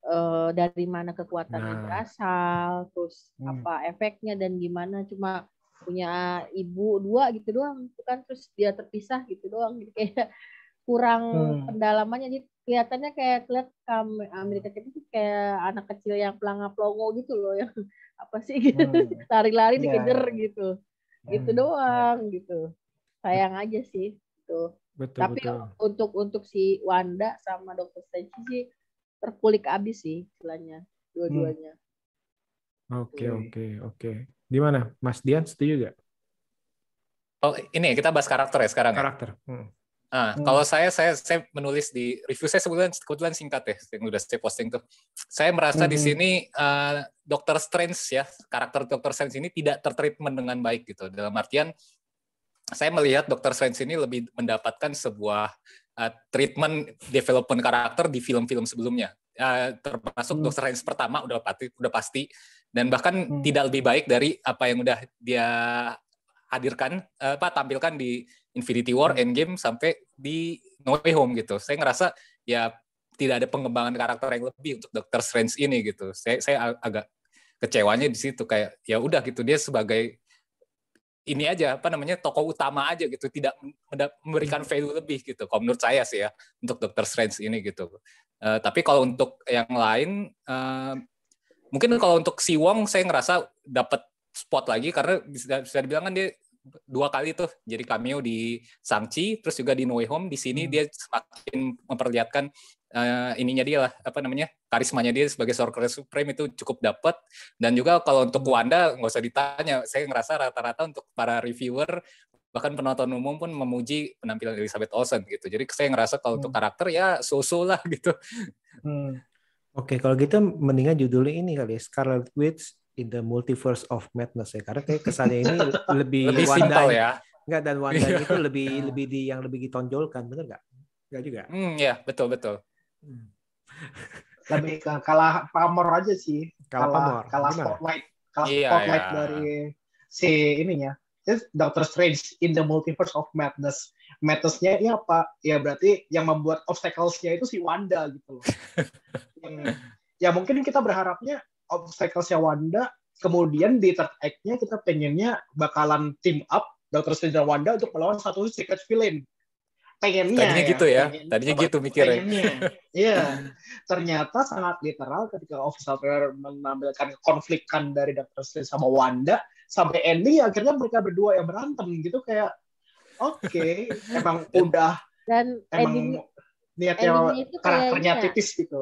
eh, dari mana kekuatannya Nah. berasal terus Hmm. apa efeknya dan gimana cuma punya ibu dua gitu doang itu kan terus dia terpisah gitu doang jadi kayak kurang Hmm. pendalamannya jadi kelihatannya kayak kelihat Am- Amerika Cavs itu kayak anak kecil yang pelanga pelongo gitu loh yang apa sih gitu Hmm. lari-lari Iya, dikejar iya. gitu gitu Hmm. doang gitu sayang aja sih gitu Betul tapi betul. untuk untuk si Wanda sama Dr. Strange sih terkulik abis sih istilahnya dua-duanya Oke Oke. oke oke. Gimana, Mas Dian setuju gak? Oh, ini kita bahas karakter ya sekarang. ya? Karakter. Hmm. Ah, Hmm. kalau saya saya saya menulis di review saya sebetulnya kebetulan singkat ya yang udah saya posting tuh. Saya merasa di Mhm. sini eh, Dr. Strange ya, karakter Dr. Strange ini tidak tertreatment dengan baik gitu. Dalam artian saya melihat Dr. Strange ini lebih mendapatkan sebuah eh, treatment development karakter di film-film sebelumnya. Eh, termasuk Hmm. Dr. Strange pertama udah pasti udah pasti dan bahkan Hmm. tidak lebih baik dari apa yang udah dia hadirkan apa tampilkan di Infinity War, Hmm. Endgame sampai di No Way Home gitu. Saya ngerasa ya tidak ada pengembangan karakter yang lebih untuk Doctor Strange ini gitu. Saya saya ag- agak kecewanya di situ kayak ya udah gitu dia sebagai ini aja apa namanya tokoh utama aja gitu tidak memberikan value lebih gitu kalau menurut saya sih ya untuk Doctor Strange ini gitu Eh, tapi kalau untuk yang lain eh, mungkin kalau untuk si Wong saya ngerasa dapat spot lagi karena bisa, bisa dibilang kan dia dua kali tuh jadi cameo di Shang-Chi terus juga di No Way Home di sini Hmm. dia semakin memperlihatkan eh, ininya dia lah apa namanya karismanya dia sebagai Sorcerer Supreme itu cukup dapat dan juga kalau untuk Wanda nggak usah ditanya saya ngerasa rata-rata untuk para reviewer bahkan penonton umum pun memuji penampilan Elizabeth Olsen gitu jadi saya ngerasa kalau untuk Hmm. karakter ya so-so lah gitu Hmm. Oke, kalau gitu mendingan judulnya ini kali ya, Scarlet Witch in the Multiverse of Madness ya. Karena kayak kesannya ini lebih, lebih Wanda ya Enggak dan Wanda Iya. itu lebih Nah. lebih di yang lebih ditonjolkan, bener nggak? Enggak juga. hmm ya betul betul Hmm. Lebih ke kalah pamor aja sih. Kalau pamor, kalah gimana? spotlight, kalah Iya, spotlight iya. dari si ininya. This Doctor Strange in the Multiverse of Madness. Madness-nya ini apa? Ya berarti yang membuat obstacles-nya itu si Wanda gitu loh. Yang- ya mungkin kita berharapnya obstacles-nya Wanda, kemudian di third act-nya kita pengennya bakalan team up Doctor Strange dan Wanda untuk melawan satu secret villain. Pengennya tadinya gitu ya pengen- tadinya gitu mikirnya pengennya. Iya. Ternyata sangat literal ketika official trailer menampilkan konflikan dari Doctor Strange sama Wanda sampai ending ya akhirnya mereka berdua yang berantem gitu kayak oke emang udah dan ending emang niatnya endingnya itu karakternya kayaknya tipis gitu.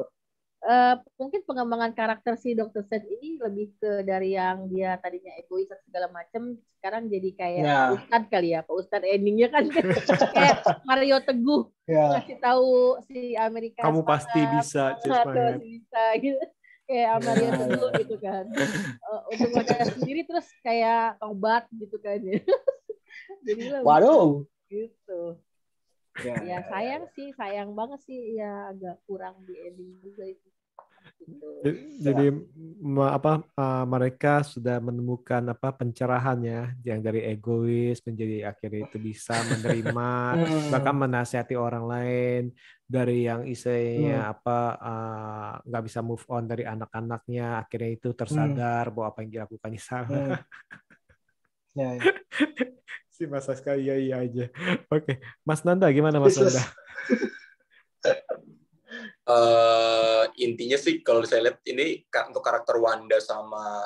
Eh, mungkin pengembangan karakter si Dr. Strange ini lebih ke dari yang dia tadinya egois dan segala macam sekarang jadi kayak Ya. Ustad kali ya Pak Ustad endingnya kan kayak Mario Teguh Ya. kasih tahu si Amerika Kamu semangat, pasti bisa, semangat, bisa gitu kayak Mario Ya, Teguh ya. gitu kan Eh, untuk Wanda sendiri terus kayak tobat gitu kan ya jadi Waduh. gitu Ya. ya sayang sih sayang banget sih ya agak kurang di ending juga itu gitu. Jadi me- apa uh, mereka sudah menemukan apa pencerahannya yang dari egois menjadi akhirnya itu bisa menerima Hmm. bahkan menasihati orang lain dari yang istilahnya Hmm. apa uh, nggak bisa move on dari anak-anaknya akhirnya itu tersadar bahwa apa yang dilakukannya salah Hmm. Ya, ya. si Mas Aska iya iya aja oke Mas Nanda gimana Mas. Nanda eh intinya sih kalau saya lihat ini untuk karakter Wanda sama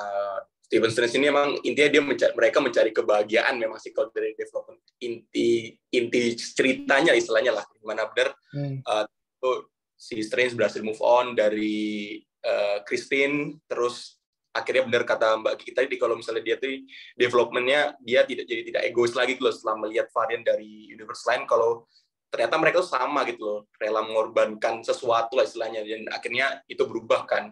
Stephen Strange ini emang intinya dia mencari, mereka mencari kebahagiaan memang sih kalau dari development inti inti ceritanya istilahnya lah gimana benar Hmm. tuh si Strange berhasil move on dari eh, Christine terus akhirnya benar kata Mbak Kiki tadi kalau misalnya dia tuh developmentnya dia tidak jadi tidak egois lagi loh setelah melihat varian dari universe lain kalau ternyata mereka tuh sama gitu loh rela mengorbankan sesuatu lah istilahnya dan akhirnya itu berubah kan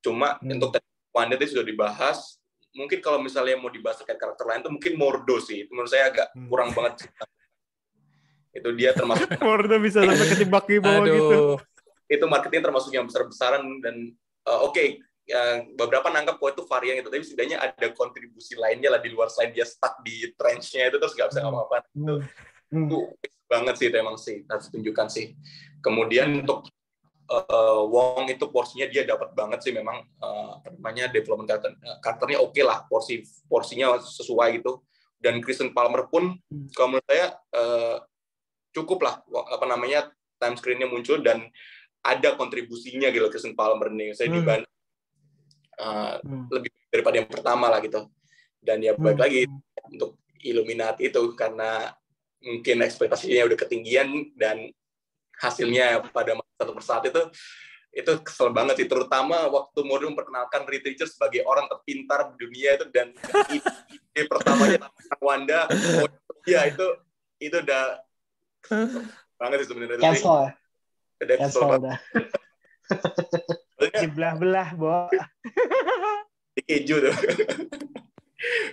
cuma Hmm. untuk tadi Wanda tadi sudah dibahas. Mungkin kalau misalnya mau dibahas terkait karakter lain tuh mungkin Mordo sih. Itu menurut saya agak Hmm. kurang banget. Itu dia termasuk Mordo bisa sampai kejebak di bawah gitu. Itu marketing termasuk yang besar-besaran dan uh, oke ya, beberapa nangkap kok itu varian itu tapi setidaknya ada kontribusi lainnya lah di luar selain dia stuck di trenchnya itu terus nggak bisa ngapa-ngapain Hmm. Hmm. itu banget sih itu emang sih harus ditunjukkan sih kemudian untuk uh, Wong itu porsinya dia dapat banget sih memang uh, apa namanya development karakter, karakternya oke lah porsi porsinya sesuai gitu dan Kristen Palmer pun kalau menurut saya uh, cukup lah apa namanya time screen-nya muncul dan ada kontribusinya gitu Kristen Palmer nih saya Hmm. dibanding uh, Hmm. lebih daripada yang pertama lah gitu dan ya balik Hmm. lagi untuk Illuminati itu karena mungkin ekspektasinya udah ketinggian dan hasilnya pada satu persatu itu itu kesel banget sih terutama waktu Mordo memperkenalkan Reed Richards sebagai orang terpintar di dunia itu dan ide, pertamanya tentang Wanda oh, ya itu itu udah kesel banget sih sebenarnya. Cancel ya. udah kesel Cancel banget udah. Dibelah-belah, Bo. di keju tuh.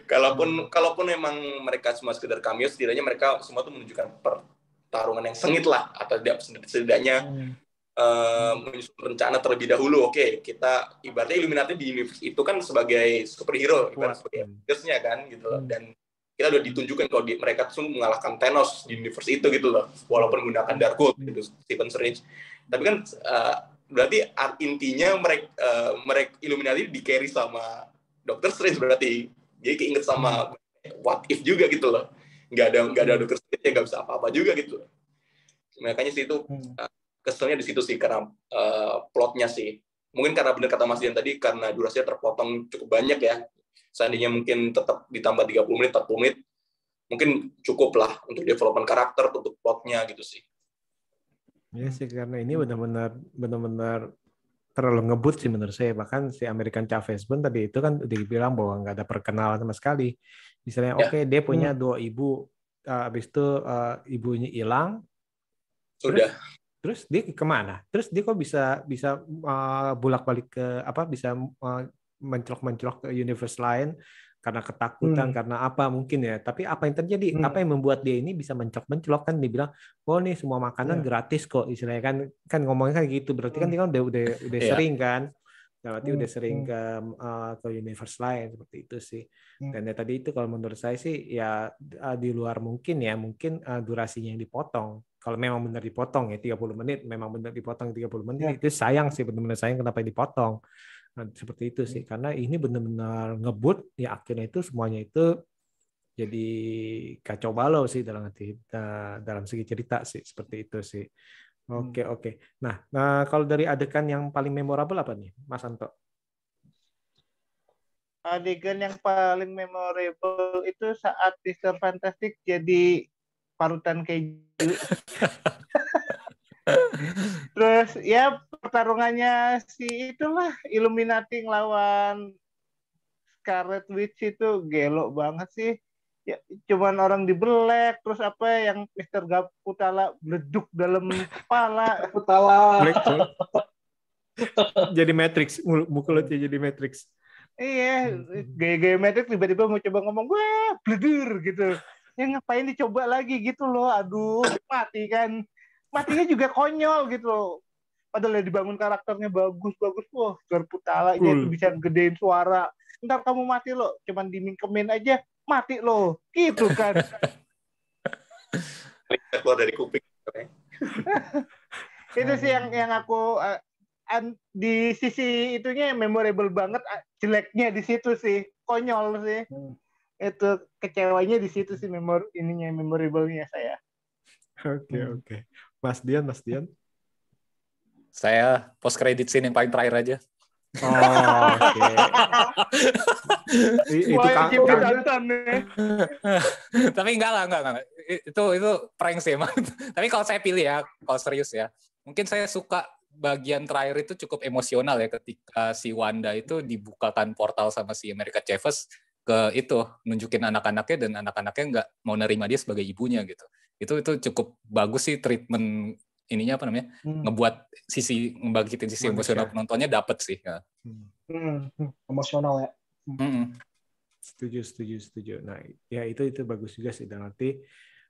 Kalaupun kalaupun memang mereka semua sekedar cameo, setidaknya mereka semua tuh menunjukkan pertarungan yang sengit lah atau tidak setidaknya Hmm. eh, menyusun rencana terlebih dahulu. Oke, kita ibaratnya Illuminati di universe itu kan sebagai superhero, ibarat sebagai Avengers-nya kan gitu loh. Dan kita udah ditunjukkan kalau di, mereka tuh mengalahkan Thanos di universe itu gitu loh, walaupun menggunakan Darkhold gitu, Stephen Strange. Tapi kan eh, berarti art intinya mereka mereka Illuminati di carry sama Doctor Strange berarti jadi keinget sama What If juga gitu loh. Nggak ada nggak ada Doctor Strange ya nggak bisa apa-apa juga gitu. Makanya sih itu Hmm. uh, keselnya di situ sih karena uh, plotnya sih. Mungkin karena benar kata Mas Dian tadi karena durasinya terpotong cukup banyak ya. Seandainya mungkin tetap ditambah 30 menit 40 menit mungkin cukup lah untuk development karakter untuk plotnya gitu sih. Iya sih karena ini benar-benar benar-benar terlalu ngebut sih menurut saya. Bahkan si American Chavez pun tadi itu kan udah dibilang bahwa nggak ada perkenalan sama sekali. Misalnya Ya. oke dia punya dua ibu. Uh, habis itu uh, ibunya hilang. Sudah. terus dia ke mana? Terus dia kok bisa bisa uh, bolak-balik ke apa bisa uh, mencelok-mencelok ke universe lain karena ketakutan Hmm. karena apa mungkin ya tapi apa yang terjadi Hmm. apa yang membuat dia ini bisa mencok-mencelok kan dibilang oh nih semua makanan Ya. gratis kok istilahnya kan kan ngomongnya kan gitu berarti kan dia kan udah udah udah Iya. sering kan berarti Hmm. udah sering Hmm. ke uh, ke universe lain seperti itu sih Hmm. dan ya tadi itu kalau menurut saya sih ya uh, di luar mungkin ya mungkin uh, durasinya yang dipotong kalau memang benar dipotong ya 30 menit memang benar dipotong 30 menit itu sayang sih benar-benar sayang kenapa dipotong Nah, seperti itu sih. Karena ini benar-benar ngebut ya akhirnya itu semuanya itu jadi kacau balau sih dalam da- dalam segi cerita sih seperti itu sih. Oke oke. Nah, nah kalau dari adegan yang paling memorable apa nih Mas Anto? Adegan yang paling memorable itu saat Mr. Fantastic jadi parutan keju. Terus ya pertarungannya si itulah Illuminati ngelawan Scarlet Witch itu gelo banget sih. Ya, cuman orang dibelek terus apa yang Mr. Gaputala meleduk dalam kepala. Putala. Jadi Matrix mul- mukulnya jadi Matrix Iya, gaya-gaya Matrix tiba-tiba mau coba ngomong, wah, bledur gitu. Ya ngapain dicoba lagi gitu loh, aduh, mati kan. Matinya juga konyol gitu loh. Padahal ya dibangun karakternya bagus-bagus, wah, Garputala itu Cool. bisa gedein suara. Ntar kamu mati loh, cuman dimingkemin aja, mati loh. Gitu kan. keluar dari kuping itu sih yang yang aku uh, an- di sisi itunya memorable banget uh, jeleknya di situ sih konyol sih Hmm. itu kecewanya di situ sih memor ininya memorable-nya saya oke Hmm. oke Mas Dian Mas Dian Saya post credit scene yang paling terakhir aja. oh oke I- itu kan kan-. Tapi enggak lah, enggak, enggak. Itu itu prank sih emang. Tapi kalau saya pilih ya, kalau serius ya, mungkin saya suka bagian terakhir itu cukup emosional ya ketika si Wanda itu dibukakan portal sama si America Chavez ke itu nunjukin anak-anaknya dan anak-anaknya nggak mau nerima dia sebagai ibunya gitu. Itu itu cukup bagus sih treatment ininya apa namanya Hmm. ngebuat sisi ngebangkitin sisi Manusia. emosional penontonnya dapet sih ya. Hmm. Hmm, hmm, emosional ya. Mm-mm. Setuju, setuju, setuju. Nah, ya itu itu bagus juga sih. Dan nanti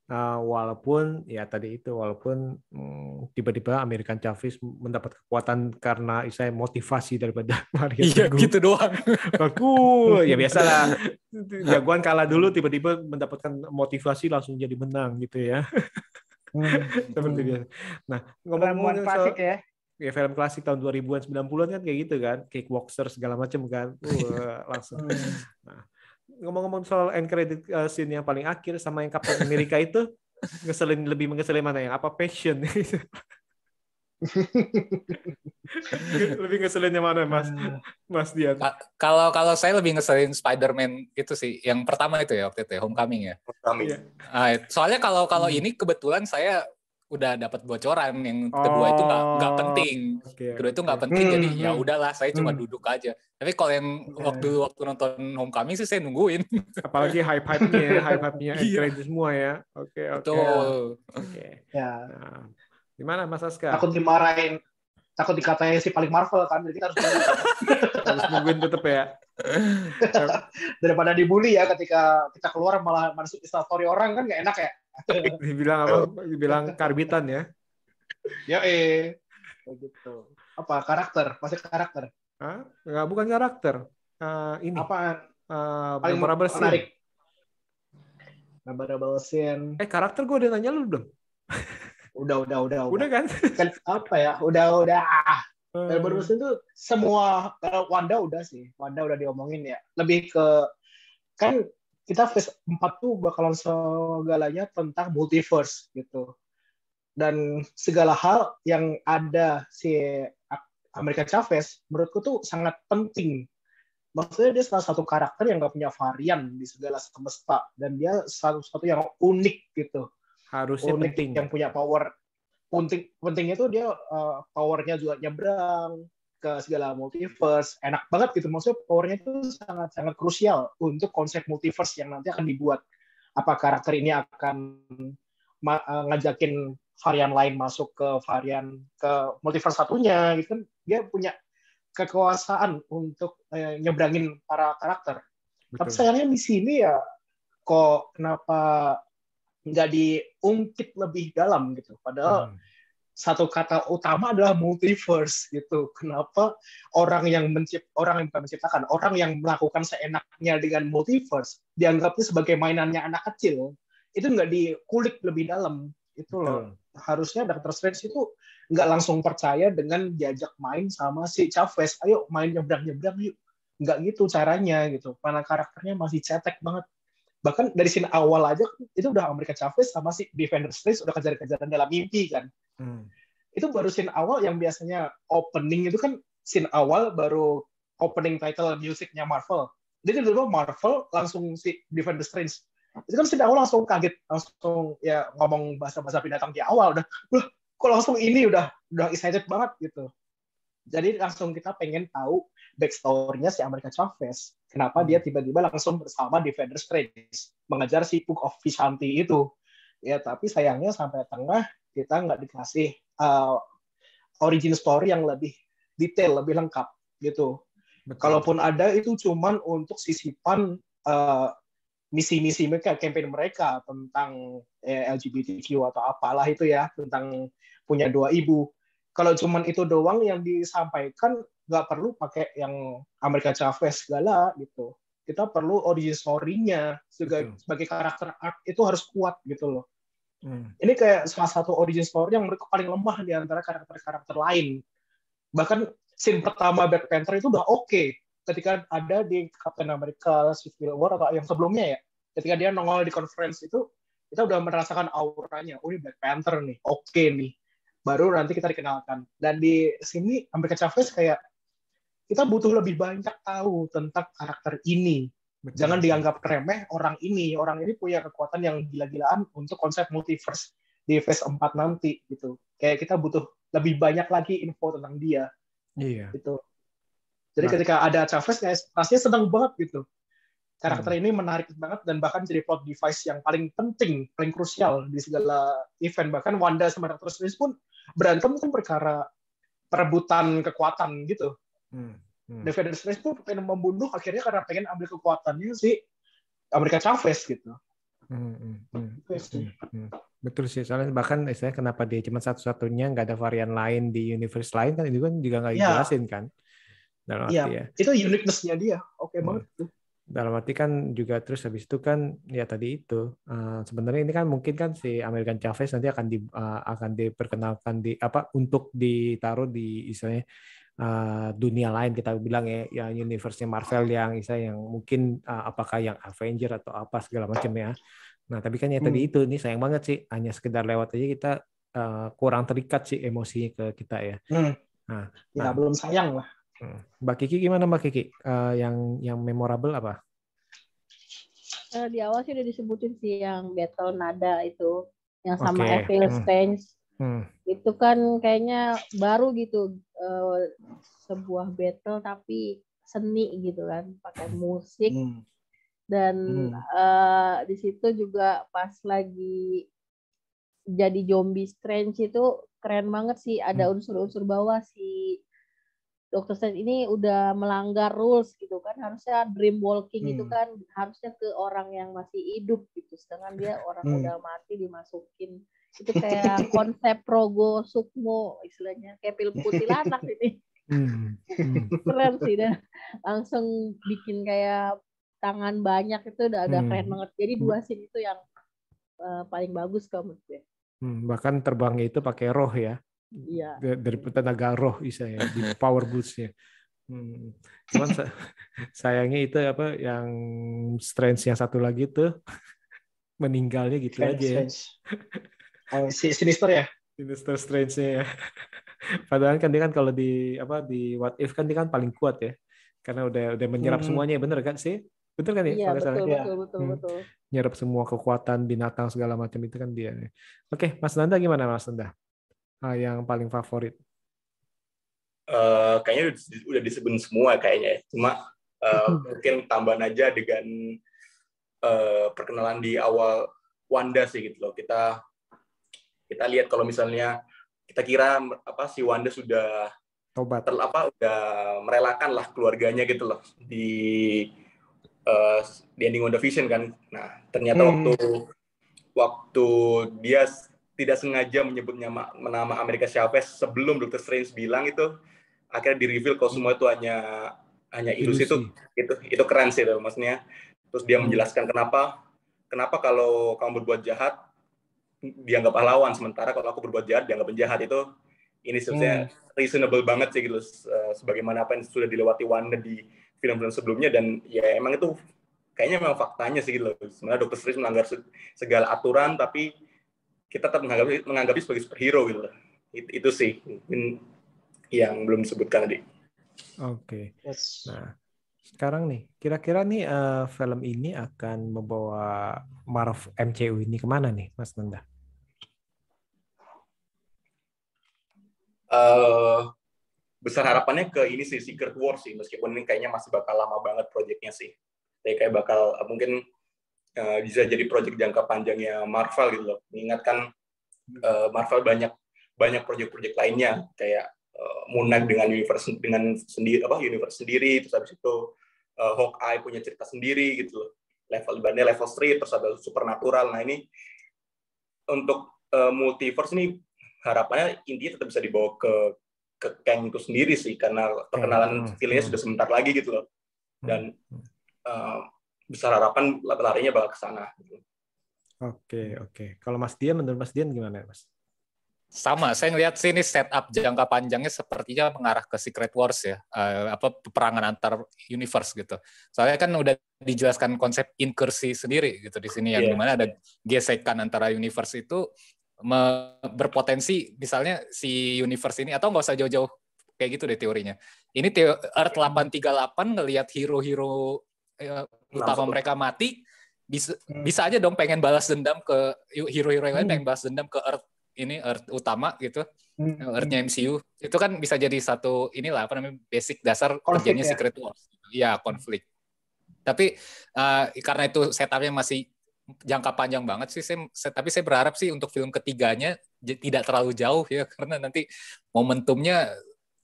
uh, walaupun ya tadi itu walaupun mm, tiba-tiba American Chavez mendapat kekuatan karena saya motivasi daripada Mario Iya Teguh. gitu doang. Cool. Ya biasalah. Jagoan kalah dulu tiba-tiba mendapatkan motivasi langsung jadi menang gitu ya. Hmm. Seperti Hmm. biasa. Nah, ngomong-ngomong soal ya. ya film klasik tahun 2000-an 90-an kan kayak gitu kan, Kickboxer segala macam kan. Wah, langsung. Hmm. Nah, ngomong-ngomong soal end credit uh, scene yang paling akhir sama yang Captain America itu ngeselin lebih mengeselin mana yang apa passion lebih ngeselin yang mana mas mas Dian Ka- Kalau kalau saya lebih ngeselin Spider-Man itu sih yang pertama itu ya waktu itu ya, Homecoming ya. Kami. Iya. Ah, soalnya kalau kalau Hmm. ini kebetulan saya udah dapat bocoran yang kedua itu nggak nggak Oh. penting. Oke, Kedua itu nggak penting Hmm, jadi ya hmm. udahlah saya cuma Hmm. duduk aja. Tapi kalau yang Oke. waktu waktu nonton Homecoming sih saya nungguin. apalagi hype hype nya hype hype nya end Iya. semua ya oke oke Betul. oke Ya, nah, gimana mas Aska takut dimarahin, takut dikatain si paling Marvel kan, jadi kita harus nunggu. harus nungguin tetep ya daripada dibully ya ketika kita keluar malah masuk instastory orang kan nggak enak ya. dibilang apa dibilang karbitan ya Ya eh, Kayak gitu. Apa karakter? Masih karakter. Hah? Nggak, bukan karakter Eh, ini Apa eh, paling memorable scene. menarik? Memorable scene. eh karakter gue udah nanya lu belum Udah, udah, udah, udah kan Kan apa ya? Udah, udah. Ah, Eh, Memorable scene tuh semua kalau Wanda udah sih. Wanda udah diomongin ya. Lebih ke kan kita phase 4 tuh bakalan segalanya tentang multiverse gitu. Dan segala hal yang ada si Amerika Chavez menurutku tuh sangat penting. Maksudnya dia salah satu karakter yang gak punya varian di segala semesta dan dia satu-satu yang unik gitu harusnya unik penting yang punya power penting pentingnya tuh dia uh, powernya juga nyebrang ke segala multiverse enak banget gitu maksudnya powernya itu sangat sangat krusial untuk konsep multiverse yang nanti akan dibuat apa karakter ini akan uh, ngajakin varian lain masuk ke varian ke multiverse satunya gitu kan dia punya kekuasaan untuk eh, nyebrangin para karakter tapi Betul. sayangnya di sini ya kok kenapa nggak diungkit lebih dalam gitu. Padahal Hmm. Satu kata utama adalah multiverse gitu. Kenapa orang yang mencipt orang yang bukan menciptakan, orang yang melakukan seenaknya dengan multiverse dianggapnya sebagai mainannya anak kecil itu nggak dikulik lebih dalam itu loh. Betul. Harusnya Doctor Strange itu nggak langsung percaya dengan diajak main sama si Chavez. Ayo main nyebrang-nyebrang yuk. Nggak gitu caranya gitu. Mana karakternya masih cetek banget. Bahkan dari scene awal aja itu udah Amerika Chavez sama si Defender Strange udah kejar-kejaran dalam mimpi kan. Hmm. Itu baru scene awal yang biasanya opening itu kan scene awal baru opening title musiknya Marvel. Jadi dulu Marvel langsung si Defender Strange. Itu kan scene awal langsung kaget, langsung ya ngomong bahasa-bahasa binatang di awal udah, wah kok langsung ini udah udah excited banget gitu. Jadi langsung kita pengen tahu backstory-nya si Amerika Chavez. Kenapa dia tiba-tiba langsung bersama Defender Strange mengejar si Book of Vishanti itu. Ya tapi sayangnya sampai tengah kita nggak dikasih uh, origin story yang lebih detail, lebih lengkap gitu. Betul. Kalaupun ada itu cuman untuk sisipan uh, misi-misi mereka, campaign mereka tentang eh, LGBTQ atau apalah itu ya, tentang punya dua ibu. Kalau cuman itu doang yang disampaikan, nggak perlu pakai yang Amerika Chavez segala gitu. Kita perlu origin story-nya sebagai, sebagai karakter arc itu harus kuat gitu loh. Hmm. Ini kayak salah satu origin story yang mereka paling lemah di antara karakter-karakter lain. Bahkan scene pertama Black Panther itu udah oke ketika ada di Captain America Civil War atau yang sebelumnya ya. Ketika dia nongol di conference itu, kita udah merasakan auranya. Oh ini Black Panther nih, oke nih. Baru nanti kita dikenalkan. Dan di sini America Chavez kayak kita butuh lebih banyak tahu tentang karakter ini. Betul. Jangan dianggap remeh orang ini. Orang ini punya kekuatan yang gila-gilaan untuk konsep multiverse di phase 4 nanti gitu. Kayak kita butuh lebih banyak lagi info tentang dia Iya. gitu. Jadi Nah. ketika ada Chavez kayak rasanya senang banget gitu. Karakter Hmm. ini menarik banget dan bahkan jadi plot device yang paling penting, paling krusial di segala event. Bahkan Wanda sama Doctor Strange pun berantem kan perkara perebutan kekuatan gitu. Hmm. Hmm. David Strange tuh pengen membunuh akhirnya karena pengen ambil kekuatannya si Amerika Chavez gitu. Hmm, hmm, hmm, Itu sih. hmm, hmm. Betul sih, soalnya bahkan istilahnya kenapa dia cuma satu-satunya nggak ada varian lain di universe lain kan itu kan juga nggak Iya. dijelasin kan. Dalam arti Iya, ya. itu uniqueness-nya dia. Oke Hmm. banget tuh. dalam arti kan juga terus habis itu kan ya tadi itu eh, sebenarnya ini kan mungkin kan si American Chavez nanti akan di eh, akan diperkenalkan di apa untuk ditaruh di istilahnya eh, dunia lain kita bilang ya yang universe Marvel yang istilahnya yang mungkin eh, apakah yang Avenger atau apa segala macam ya. Nah, tapi kan ya tadi Hmm. itu ini sayang banget sih hanya sekedar lewat aja kita eh, kurang terikat sih emosinya ke kita ya. Hmm. Nah, Ya nah. belum sayang lah. Hmm. Mbak Kiki gimana Mbak Kiki? Eh, yang yang memorable apa? Eh, di awal sih udah disebutin sih yang battle nada itu yang sama Oke. Evil. Strange Hmm. Itu kan kayaknya baru gitu eh, sebuah battle tapi seni gitu kan pakai musik Hmm. dan Hmm. eh, di situ juga pas lagi jadi zombie Strange itu keren banget sih ada Hmm. unsur-unsur bawah si Dr. Strange ini udah melanggar rules gitu kan harusnya dream walking itu Hmm. kan harusnya ke orang yang masih hidup gitu sedangkan dia orang Hmm. udah mati dimasukin itu kayak konsep Rogo Sukmo istilahnya kayak film kuntilanak ini Hmm. Hmm. keren sih dan langsung bikin kayak tangan banyak itu udah udah Hmm. keren banget jadi dua scene itu yang eh, paling bagus kalau menurut gue Hmm, bahkan terbangnya itu pakai roh ya iya Da- dari tenaga roh bisa ya di power boost-nya. Hmm. Cuman sa- sayangnya itu apa yang strange yang satu lagi tuh meninggalnya gitu Strange, aja strange. Oh, si Sinister ya? Sinister Strange-nya ya. Padahal kan dia kan kalau di apa di What If kan dia kan paling kuat ya. Karena udah udah menyerap Hmm. semuanya bener kan sih? Betul kan ya? iya salah? betul Iya. betul betul Hmm. betul Nyerap semua kekuatan binatang segala macam itu kan dia. Oke, Mas Nanda gimana Mas Nanda? Ah, yang paling favorit? Eh, kayaknya udah, udah disebut semua kayaknya ya. Cuma eh, mungkin tambahan aja dengan eh, perkenalan di awal Wanda sih gitu loh. Kita kita lihat kalau misalnya kita kira apa si Wanda sudah Tobat. ter, apa udah merelakan lah keluarganya gitu loh di eh, di ending WandaVision kan. Nah, ternyata Hmm. waktu waktu dia tidak sengaja menyebut nama, nama Amerika Chavez sebelum Dr. Strange bilang itu akhirnya di reveal kalau semua itu hanya hanya ilusi itu itu itu keren sih tuh maksudnya. Terus dia Hmm. menjelaskan kenapa kenapa kalau kamu berbuat jahat dianggap pahlawan sementara kalau aku berbuat jahat dianggap penjahat itu ini sebenarnya reasonable banget sih gitu eh, sebagaimana apa yang sudah dilewati Wanda di film-film sebelumnya dan ya emang itu kayaknya memang faktanya sih gitu loh. Sebenarnya Dr. Strange melanggar se- segala aturan tapi kita tetap menganggap menganggapnya sebagai superhero gitu loh. It- itu sih mungkin yang belum disebutkan tadi. Oke. Yes. Nah, sekarang nih, kira-kira nih eh, film ini akan membawa Marvel MCU ini ke mana nih, Mas Nanda? Eh besar harapannya ke ini sih Secret War sih meskipun ini kayaknya masih bakal lama banget proyeknya sih. Tapi kayak bakal eh, mungkin eh, bisa jadi proyek jangka panjangnya Marvel gitu loh. Mengingatkan eh, Marvel banyak banyak proyek-proyek lainnya kayak eh, Moon Knight dengan universe dengan sendiri apa universe sendiri terus habis itu eh, Hawkeye punya cerita sendiri gitu loh. Level bandnya level street terus ada supernatural. Nah ini untuk eh, multiverse ini harapannya intinya tetap bisa dibawa ke ke Kang itu sendiri sih karena perkenalan Hmm, filmnya hmm. sudah sebentar lagi gitu loh dan eh, besar harapan larinya bakal ke sana gitu. Oke, oke. Kalau Mas Dian, menurut Mas Dian gimana, Mas? Sama, saya ngelihat sini setup jangka panjangnya sepertinya mengarah ke Secret Wars ya, Eh, apa peperangan antar universe gitu. Soalnya kan udah dijelaskan konsep inkursi sendiri gitu di sini yang Iya. di mana ada gesekan antara universe itu berpotensi misalnya si universe ini atau nggak usah jauh-jauh kayak gitu deh teorinya. Ini teo Earth 838 ngelihat hero-hero eh, utama Langsung. mereka mati bisa Hmm. bisa aja dong pengen balas dendam ke hero-hero yang lain Hmm. pengen balas dendam ke Earth ini Earth utama gitu Hmm. Earth-nya MCU itu kan bisa jadi satu inilah apa namanya basic dasar Konflik terjadinya ya? Secret Wars. Iya konflik. Tapi eh, karena itu setupnya masih jangka panjang banget sih. Saya, saya, tapi saya berharap sih untuk film ketiganya tidak terlalu jauh ya karena nanti momentumnya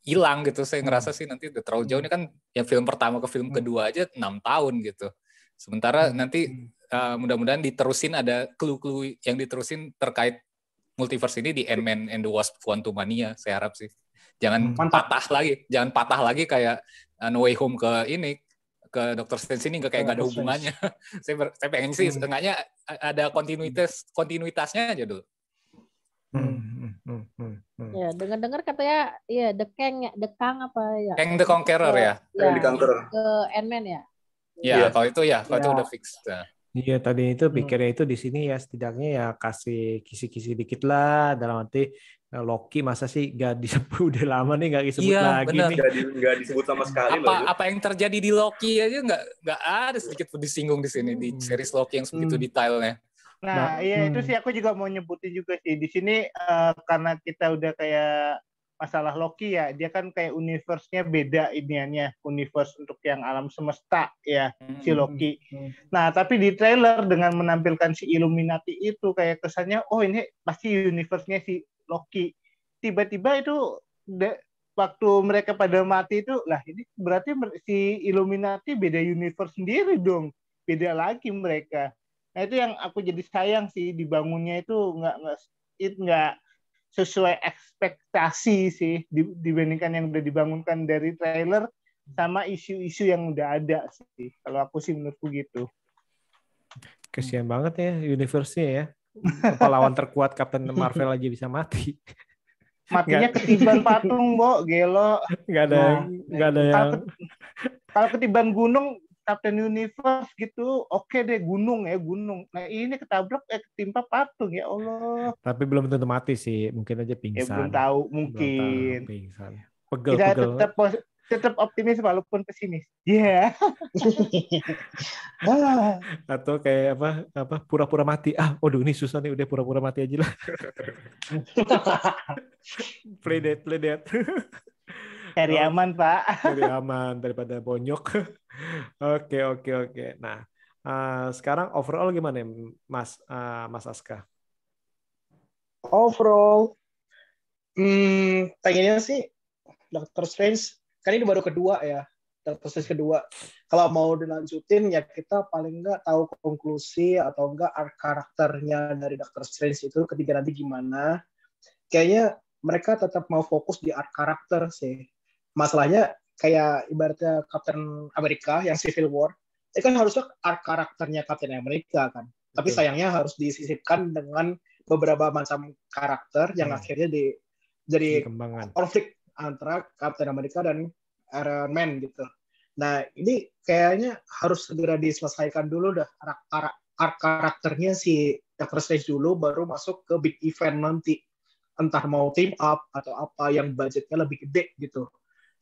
hilang gitu. Saya ngerasa sih nanti udah terlalu jauh. Ini kan yang film pertama ke film kedua aja enam tahun gitu. Sementara nanti uh, mudah-mudahan diterusin ada clue-clue yang diterusin terkait multiverse ini di Ant-Man and the Wasp Quantumania. Saya harap sih. Jangan Mantap. patah lagi, jangan patah lagi kayak uh, No Way Home ke ini ke Dr. Strange ini nggak kayak nggak ada hubungannya. saya ber- saya pengen sih Hmm. setengahnya ada kontinuitas kontinuitasnya aja dulu. Hmm, hmm, hmm, hmm, hmm. Ya, dengar-dengar katanya ya The Kang ya, The Kang apa ya? Kang the Conqueror ya. Yang di Ya, kanker. ke Ant-Man ya. Ya, Iya. kalau itu ya, kalau itu Ya. udah fix. Nah. Iya tadi itu Hmm. pikirnya itu di sini ya setidaknya ya kasih kisi-kisi dikit lah dalam arti eh, Loki masa sih gak disebut udah lama nih gak disebut Iya, lagi benar. nih. Di- nggak disebut sama sekali loh. Apa itu. apa yang terjadi di Loki aja nggak nggak ada sedikit pun disinggung di sini di Hmm. series Loki yang segitu Hmm. detailnya. Nah, Nah, iya itu hmm. sih aku juga mau nyebutin juga sih di sini eh, karena kita udah kayak masalah Loki ya, dia kan kayak universe-nya beda iniannya, universe untuk yang alam semesta ya si Loki. Hmm. Nah, tapi di trailer dengan menampilkan si Illuminati itu kayak kesannya oh ini pasti universe-nya si Loki. Tiba-tiba itu de- waktu mereka pada mati itu lah ini berarti si Illuminati beda universe sendiri dong. Beda lagi mereka. Nah, itu yang aku jadi sayang sih dibangunnya itu nggak nggak it nggak sesuai ekspektasi sih di- dibandingkan yang udah dibangunkan dari trailer sama isu-isu yang udah ada sih. Kalau aku sih menurutku gitu. Kesian banget ya universe-nya ya. Pahlawan terkuat Captain Marvel aja bisa mati. Matinya Nggak. ketiban patung, Bo, gelo. Nggak ada Nah, nggak ada yang Kalau ket- Kalau ketiban gunung Captain Universe gitu, oke deh gunung ya gunung. Nah ini ketabrak eh ketimpa patung ya Allah. tapi belum tentu mati sih. Mungkin aja Ya pingsan. belum tahu Belum mungkin. tahu, pingsan. Pegel Kita pegel. tetap tetap optimis walaupun pesimis. Iya. Ah, Atau kayak apa apa pura-pura mati. Ah, waduh ini susah nih udah pura-pura mati aja lah. play dead, play dead. Cari Oh. aman, Pak. Jadi aman daripada bonyok. Oke, oke, oke. Nah, eh, sekarang overall gimana, Mas eh, Mas Aska? overall hmm, pengennya sih Doctor Strange kan ini baru kedua ya Strange kedua. Kalau mau dilanjutin ya kita paling nggak tahu konklusi atau enggak arc karakternya dari Doctor Strange itu ketiga nanti gimana. Kayaknya mereka tetap mau fokus di arc karakter sih. Masalahnya kayak ibaratnya Captain America yang Civil War itu kan harusnya arc karakternya Captain America kan. Tapi sayangnya harus disisipkan dengan beberapa macam karakter yang Hmm. akhirnya di jadi konflik antara Captain America dan Iron Man gitu. Nah ini kayaknya harus segera diselesaikan dulu dah karakternya si Doctor Strange dulu baru masuk ke big event nanti. Entah mau team up atau apa yang budgetnya lebih gede gitu.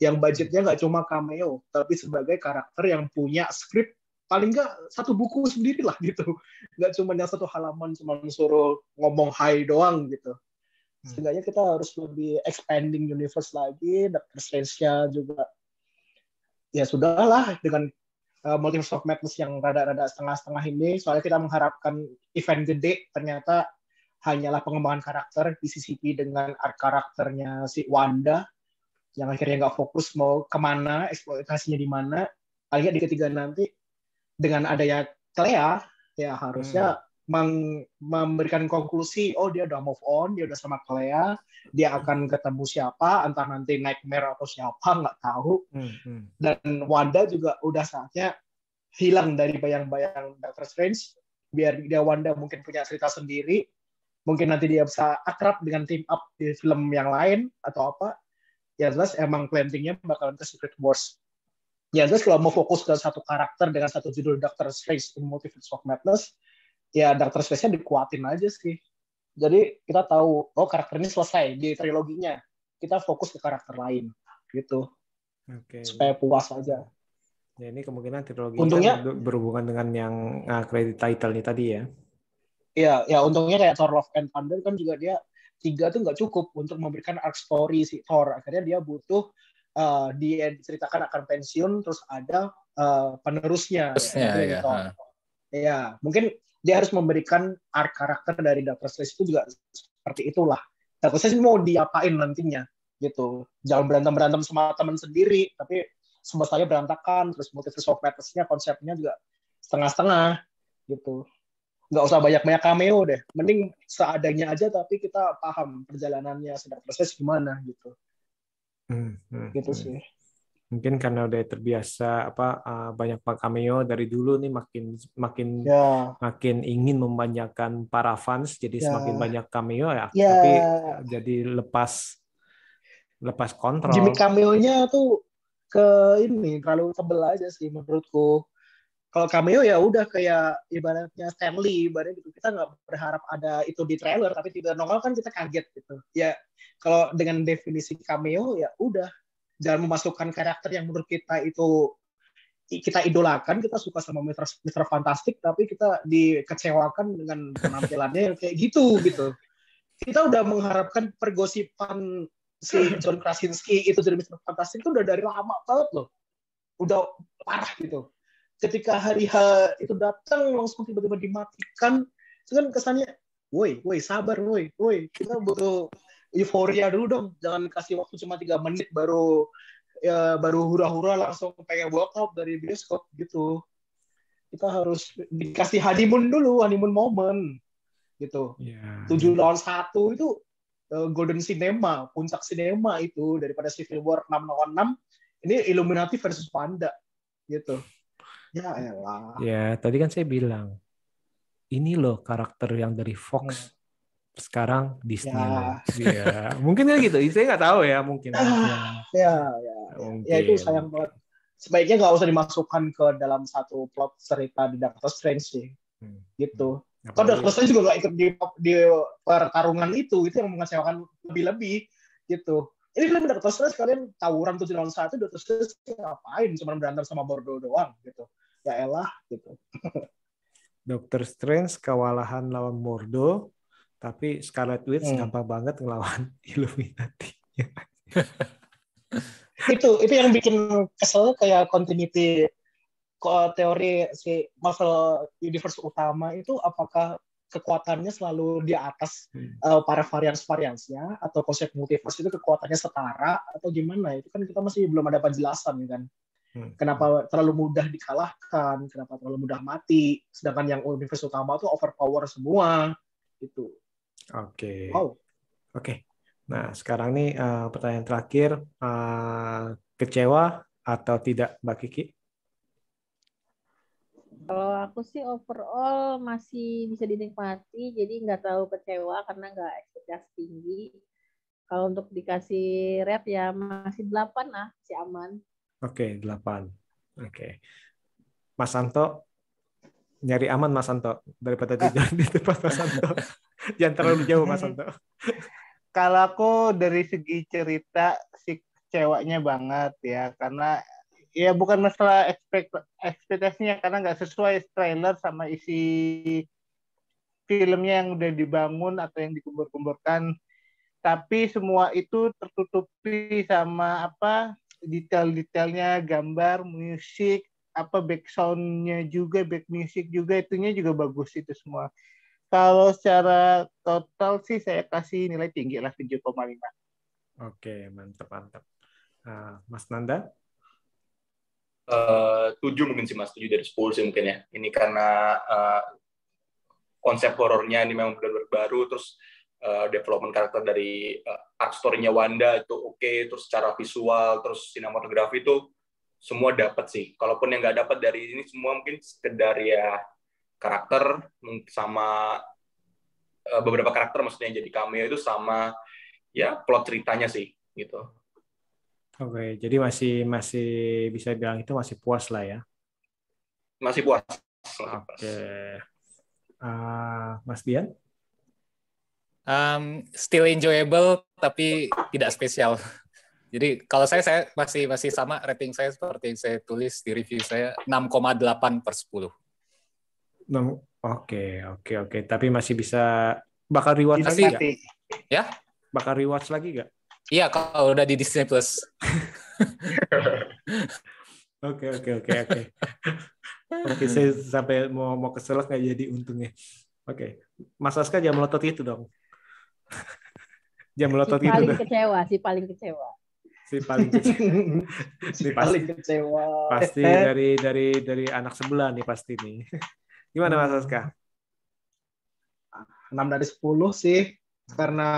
Yang budgetnya nggak cuma cameo, tapi sebagai karakter yang punya script paling nggak satu buku sendiri lah gitu. Nggak cuma yang satu halaman cuma suruh ngomong hai doang gitu. Setidaknya kita harus lebih expanding universe lagi, Doctor Strange-nya juga. Ya sudahlah dengan uh, Multiverse of Madness yang rada-rada setengah-setengah ini, soalnya kita mengharapkan event gede, ternyata hanyalah pengembangan karakter disisipi dengan art karakternya si Wanda, yang akhirnya nggak fokus mau ke mana, eksploitasinya di mana. Nggak di ketiga nanti, dengan adanya Clea, ya harusnya meng- memberikan konklusi, oh dia udah move on, dia udah sama Clea, dia akan ketemu siapa, entah nanti Nightmare atau siapa, nggak tahu. Hmm, hmm. dan Wanda juga udah saatnya hilang dari bayang-bayang Doctor Strange. Biar dia Wanda mungkin punya cerita sendiri. Mungkin nanti dia bisa akrab dengan team up di film yang lain atau apa. Ya jelas emang plantingnya bakalan ke Secret Wars. Ya jelas kalau mau fokus ke satu karakter dengan satu judul Doctor Strange in Multiverse of Madness ya Doctor Strange-nya dikuatin aja sih jadi kita tahu oh karakter ini selesai di triloginya kita fokus ke karakter lain gitu Oke. supaya puas aja Ya, ini kemungkinan trilogi Untungnya- ber- berhubungan dengan yang uh, credit title-nya tadi ya. Iya, ya untungnya kayak Thor Love and Thunder kan juga dia tiga tuh nggak cukup untuk memberikan arc story si Thor. Akhirnya dia butuh uh, dia diceritakan akan pensiun terus ada uh, penerusnya. Terusnya ya. Thor. ha. Iya, mungkin dia harus memberikan arc karakter dari Doctor Strange itu juga seperti itulah. Doctor Strange mau diapain nantinya gitu. Jangan berantem berantem sama teman sendiri, tapi semua saya berantakan. Terus multiverse of madness konsepnya juga setengah-setengah gitu. Nggak usah banyak-banyak cameo deh. Mending seadanya aja tapi kita paham perjalanannya sedang proses gimana gitu. Hmm, hmm, Gitu hmm. Mungkin karena udah terbiasa apa uh, banyak cameo dari dulu nih makin makin Ya. makin ingin memanjakan para fans jadi Ya. semakin banyak cameo ya. Ya. Tapi jadi lepas lepas kontrol. Gimmick cameo-nya tuh ke ini terlalu tebel aja sih menurutku. Kalau cameo ya udah kayak ibaratnya Stanley, ibaratnya gitu. Kita nggak berharap ada itu di trailer, tapi tidak nongol kan kita kaget gitu. Ya kalau dengan definisi cameo ya udah jangan memasukkan karakter yang menurut kita itu kita idolakan, kita suka sama Mr. Mr. Fantastic, tapi kita dikecewakan dengan penampilannya kayak gitu gitu. Kita udah mengharapkan pergosipan si John Krasinski itu jadi Mr. Fantastic itu udah dari lama banget loh. Udah parah gitu. Ketika hari H itu datang langsung tiba-tiba dimatikan, itu kan kesannya, woi, woi sabar, woi, woi, kita butuh euforia dulu dong. Jangan kasih waktu cuma tiga menit baru ya baru hura-hura langsung pengen walkout dari bioskop gitu. Kita harus dikasih honeymoon dulu, honeymoon moment gitu Ya. tujuh lawan satu itu uh, golden cinema puncak cinema itu daripada Civil War 6 lawan 6 ini Illuminati versus Panda gitu ya elah Ya, tadi kan saya bilang ini loh karakter yang dari Fox sekarang Disney. Ya. Ya, mungkin kan gitu. Saya nggak tahu ya, mungkin. Ah, ya ya Mungkin. ya itu sayang banget sebaiknya nggak usah dimasukkan ke dalam satu plot cerita di Doctor Strange sih Hmm. gitu Apalagi- Kalau Doctor Strange juga nggak ikut di, di pertarungan itu, itu yang mengecewakan lebih-lebih gitu. Ini film Doctor Strange kalian tawuran tujuh lawan satu, Doctor Strange ngapain? Cuma berantem sama Bordeaux doang gitu. Ya elah gitu. Doctor Strange kewalahan lawan Mordo, tapi Scarlet Witch Hmm. gampang banget ngelawan Illuminati. itu itu yang bikin kesel kayak continuity teori si Marvel Universe utama itu apakah kekuatannya selalu di atas Hmm. uh, para varians-variansnya atau konsep multiverse itu kekuatannya setara atau gimana itu kan kita masih belum ada penjelasan kan Hmm. kenapa terlalu mudah dikalahkan kenapa terlalu mudah mati sedangkan yang universe utama tuh overpower semua itu Oke. wow Oke. Nah, sekarang nih eh, pertanyaan terakhir, eh, kecewa atau tidak Mbak Kiki? Kalau aku sih overall masih bisa dinikmati, jadi nggak terlalu kecewa karena nggak ekspektasi tinggi. Kalau untuk dikasih rate ya masih 8 lah, masih aman. Oke, 8. Oke. Mas Santo, nyari aman Mas Santo daripada tidur di tempat Mas Santo. Jangan terlalu jauh Mas Santo. Kalau aku dari segi cerita si kecewanya banget ya karena ya bukan masalah ekspekt ekspektasinya karena nggak sesuai trailer sama isi filmnya yang udah dibangun atau yang dikumpul-kumpulkan tapi semua itu tertutupi sama apa detail-detailnya gambar musik apa back sound-nya juga back music juga itunya juga bagus itu semua kalau secara total sih saya kasih nilai tinggi lah 7,5 Oke, mantap mantap. Nah, Mas Nanda? Eh, tujuh mungkin sih mas tujuh dari sepuluh sih mungkin ya ini karena eh, konsep horornya ini memang benar-benar baru terus eh, development karakter dari eh, art story-nya Wanda itu oke terus secara visual terus sinematografi itu semua dapat sih kalaupun yang nggak dapat dari ini semua mungkin sekedar ya karakter sama eh, beberapa karakter maksudnya yang jadi cameo itu sama ya plot ceritanya sih gitu Oke, jadi masih masih bisa bilang itu masih puas lah ya. masih puas Oke. Ah, Mas Dian? Um, still enjoyable tapi tidak spesial. Jadi kalau saya saya masih masih sama rating saya seperti yang saya tulis di review saya 6,8 per 10. Oke, oke, oke. Tapi masih bisa bakal rewatch lagi nggak? Dinikmati. Bakal rewatch lagi nggak? Iya kalau udah di Disney Plus. Oke, oke, oke, oke. Oke, saya sampai mau mau keselak nggak jadi untungnya. Oke, Mas Aska jangan melotot itu dong. jangan melotot si itu paling dong. kecewa, si paling kecewa. Si paling kecil. si paling kecewa. pasti dari dari dari anak sebelah nih pasti nih. Gimana Mas Aska? 6 dari 10 sih karena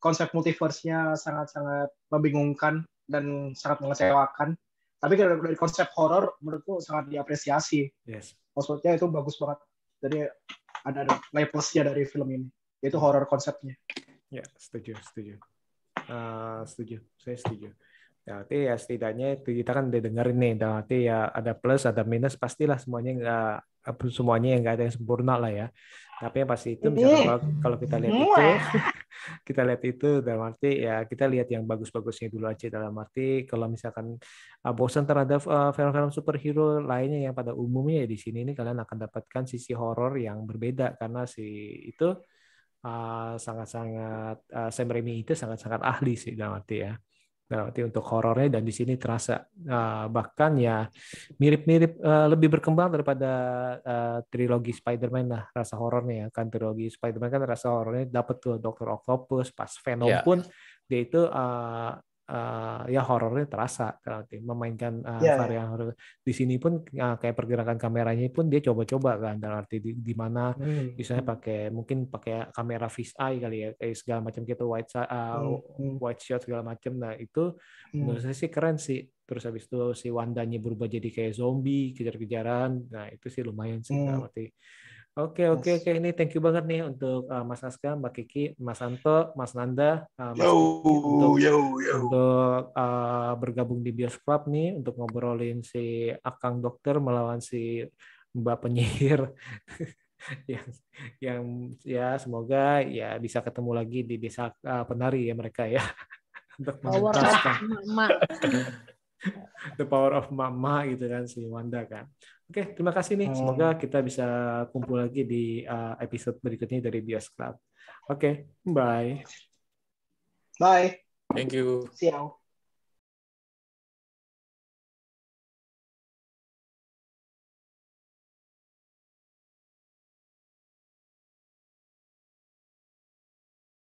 konsep multiverse-nya sangat-sangat membingungkan dan sangat mengecewakan. Tapi kalau dari konsep horor menurutku sangat diapresiasi. Yes. Maksudnya itu bagus banget. Jadi ada nilai plusnya dari film ini. Itu horor konsepnya. Ya, setuju, setuju. Eh, setuju, saya setuju. Ya, Berarti ya setidaknya itu kita kan udah dengerin nih, berarti ya ada plus, ada minus, pastilah semuanya nggak semuanya yang nggak ada yang sempurna lah ya. Tapi yang pasti itu misalkan kalau, kalau kita lihat itu, kita lihat itu dalam arti ya kita lihat yang bagus-bagusnya dulu aja dalam arti kalau misalkan uh, bosan terhadap uh, film-film superhero lainnya yang pada umumnya ya di sini ini kalian akan dapatkan sisi horor yang berbeda karena si itu uh, sangat-sangat uh, Sam Raimi itu sangat-sangat ahli sih dalam arti ya. Dalam arti untuk horornya dan di sini terasa uh, bahkan ya mirip-mirip uh, lebih berkembang daripada uh, trilogi Spider-Man lah rasa horornya ya kan trilogi Spider-Man kan rasa horornya dapat tuh Dr. Octopus pas Venom Ya. pun dia itu uh, uh, ya horornya terasa memainkan uh, Ya, ya. varian horor di sini pun uh, kayak pergerakan kameranya pun dia coba-coba kan dalam arti di, di mana Hmm. misalnya pakai mungkin pakai kamera fish eye kali ya kayak segala macam gitu white sa- uh, Hmm, hmm. white shot segala macam nah itu menurut saya sih keren sih terus habis itu si Wandanya berubah jadi kayak zombie kejar-kejaran nah itu sih lumayan sih Hmm. dalam arti Oke oke Yes. oke ini thank you banget nih untuk uh, Mas Aska, Mbak Kiki, Mas Anto, Mas Nanda, uh, Mas Yo, untuk yo, yo. untuk uh, bergabung di bioskop nih untuk ngobrolin si Akang Dokter melawan si Mbak penyihir yang yang ya semoga ya bisa ketemu lagi di desa uh, penari ya mereka ya untuk Power of menuntaskan the power of mama gitu kan si Wanda kan. Oke, terima kasih nih. Semoga kita bisa kumpul lagi di uh, episode berikutnya dari Bios Club. Oke, bye. Bye. Thank you. See you.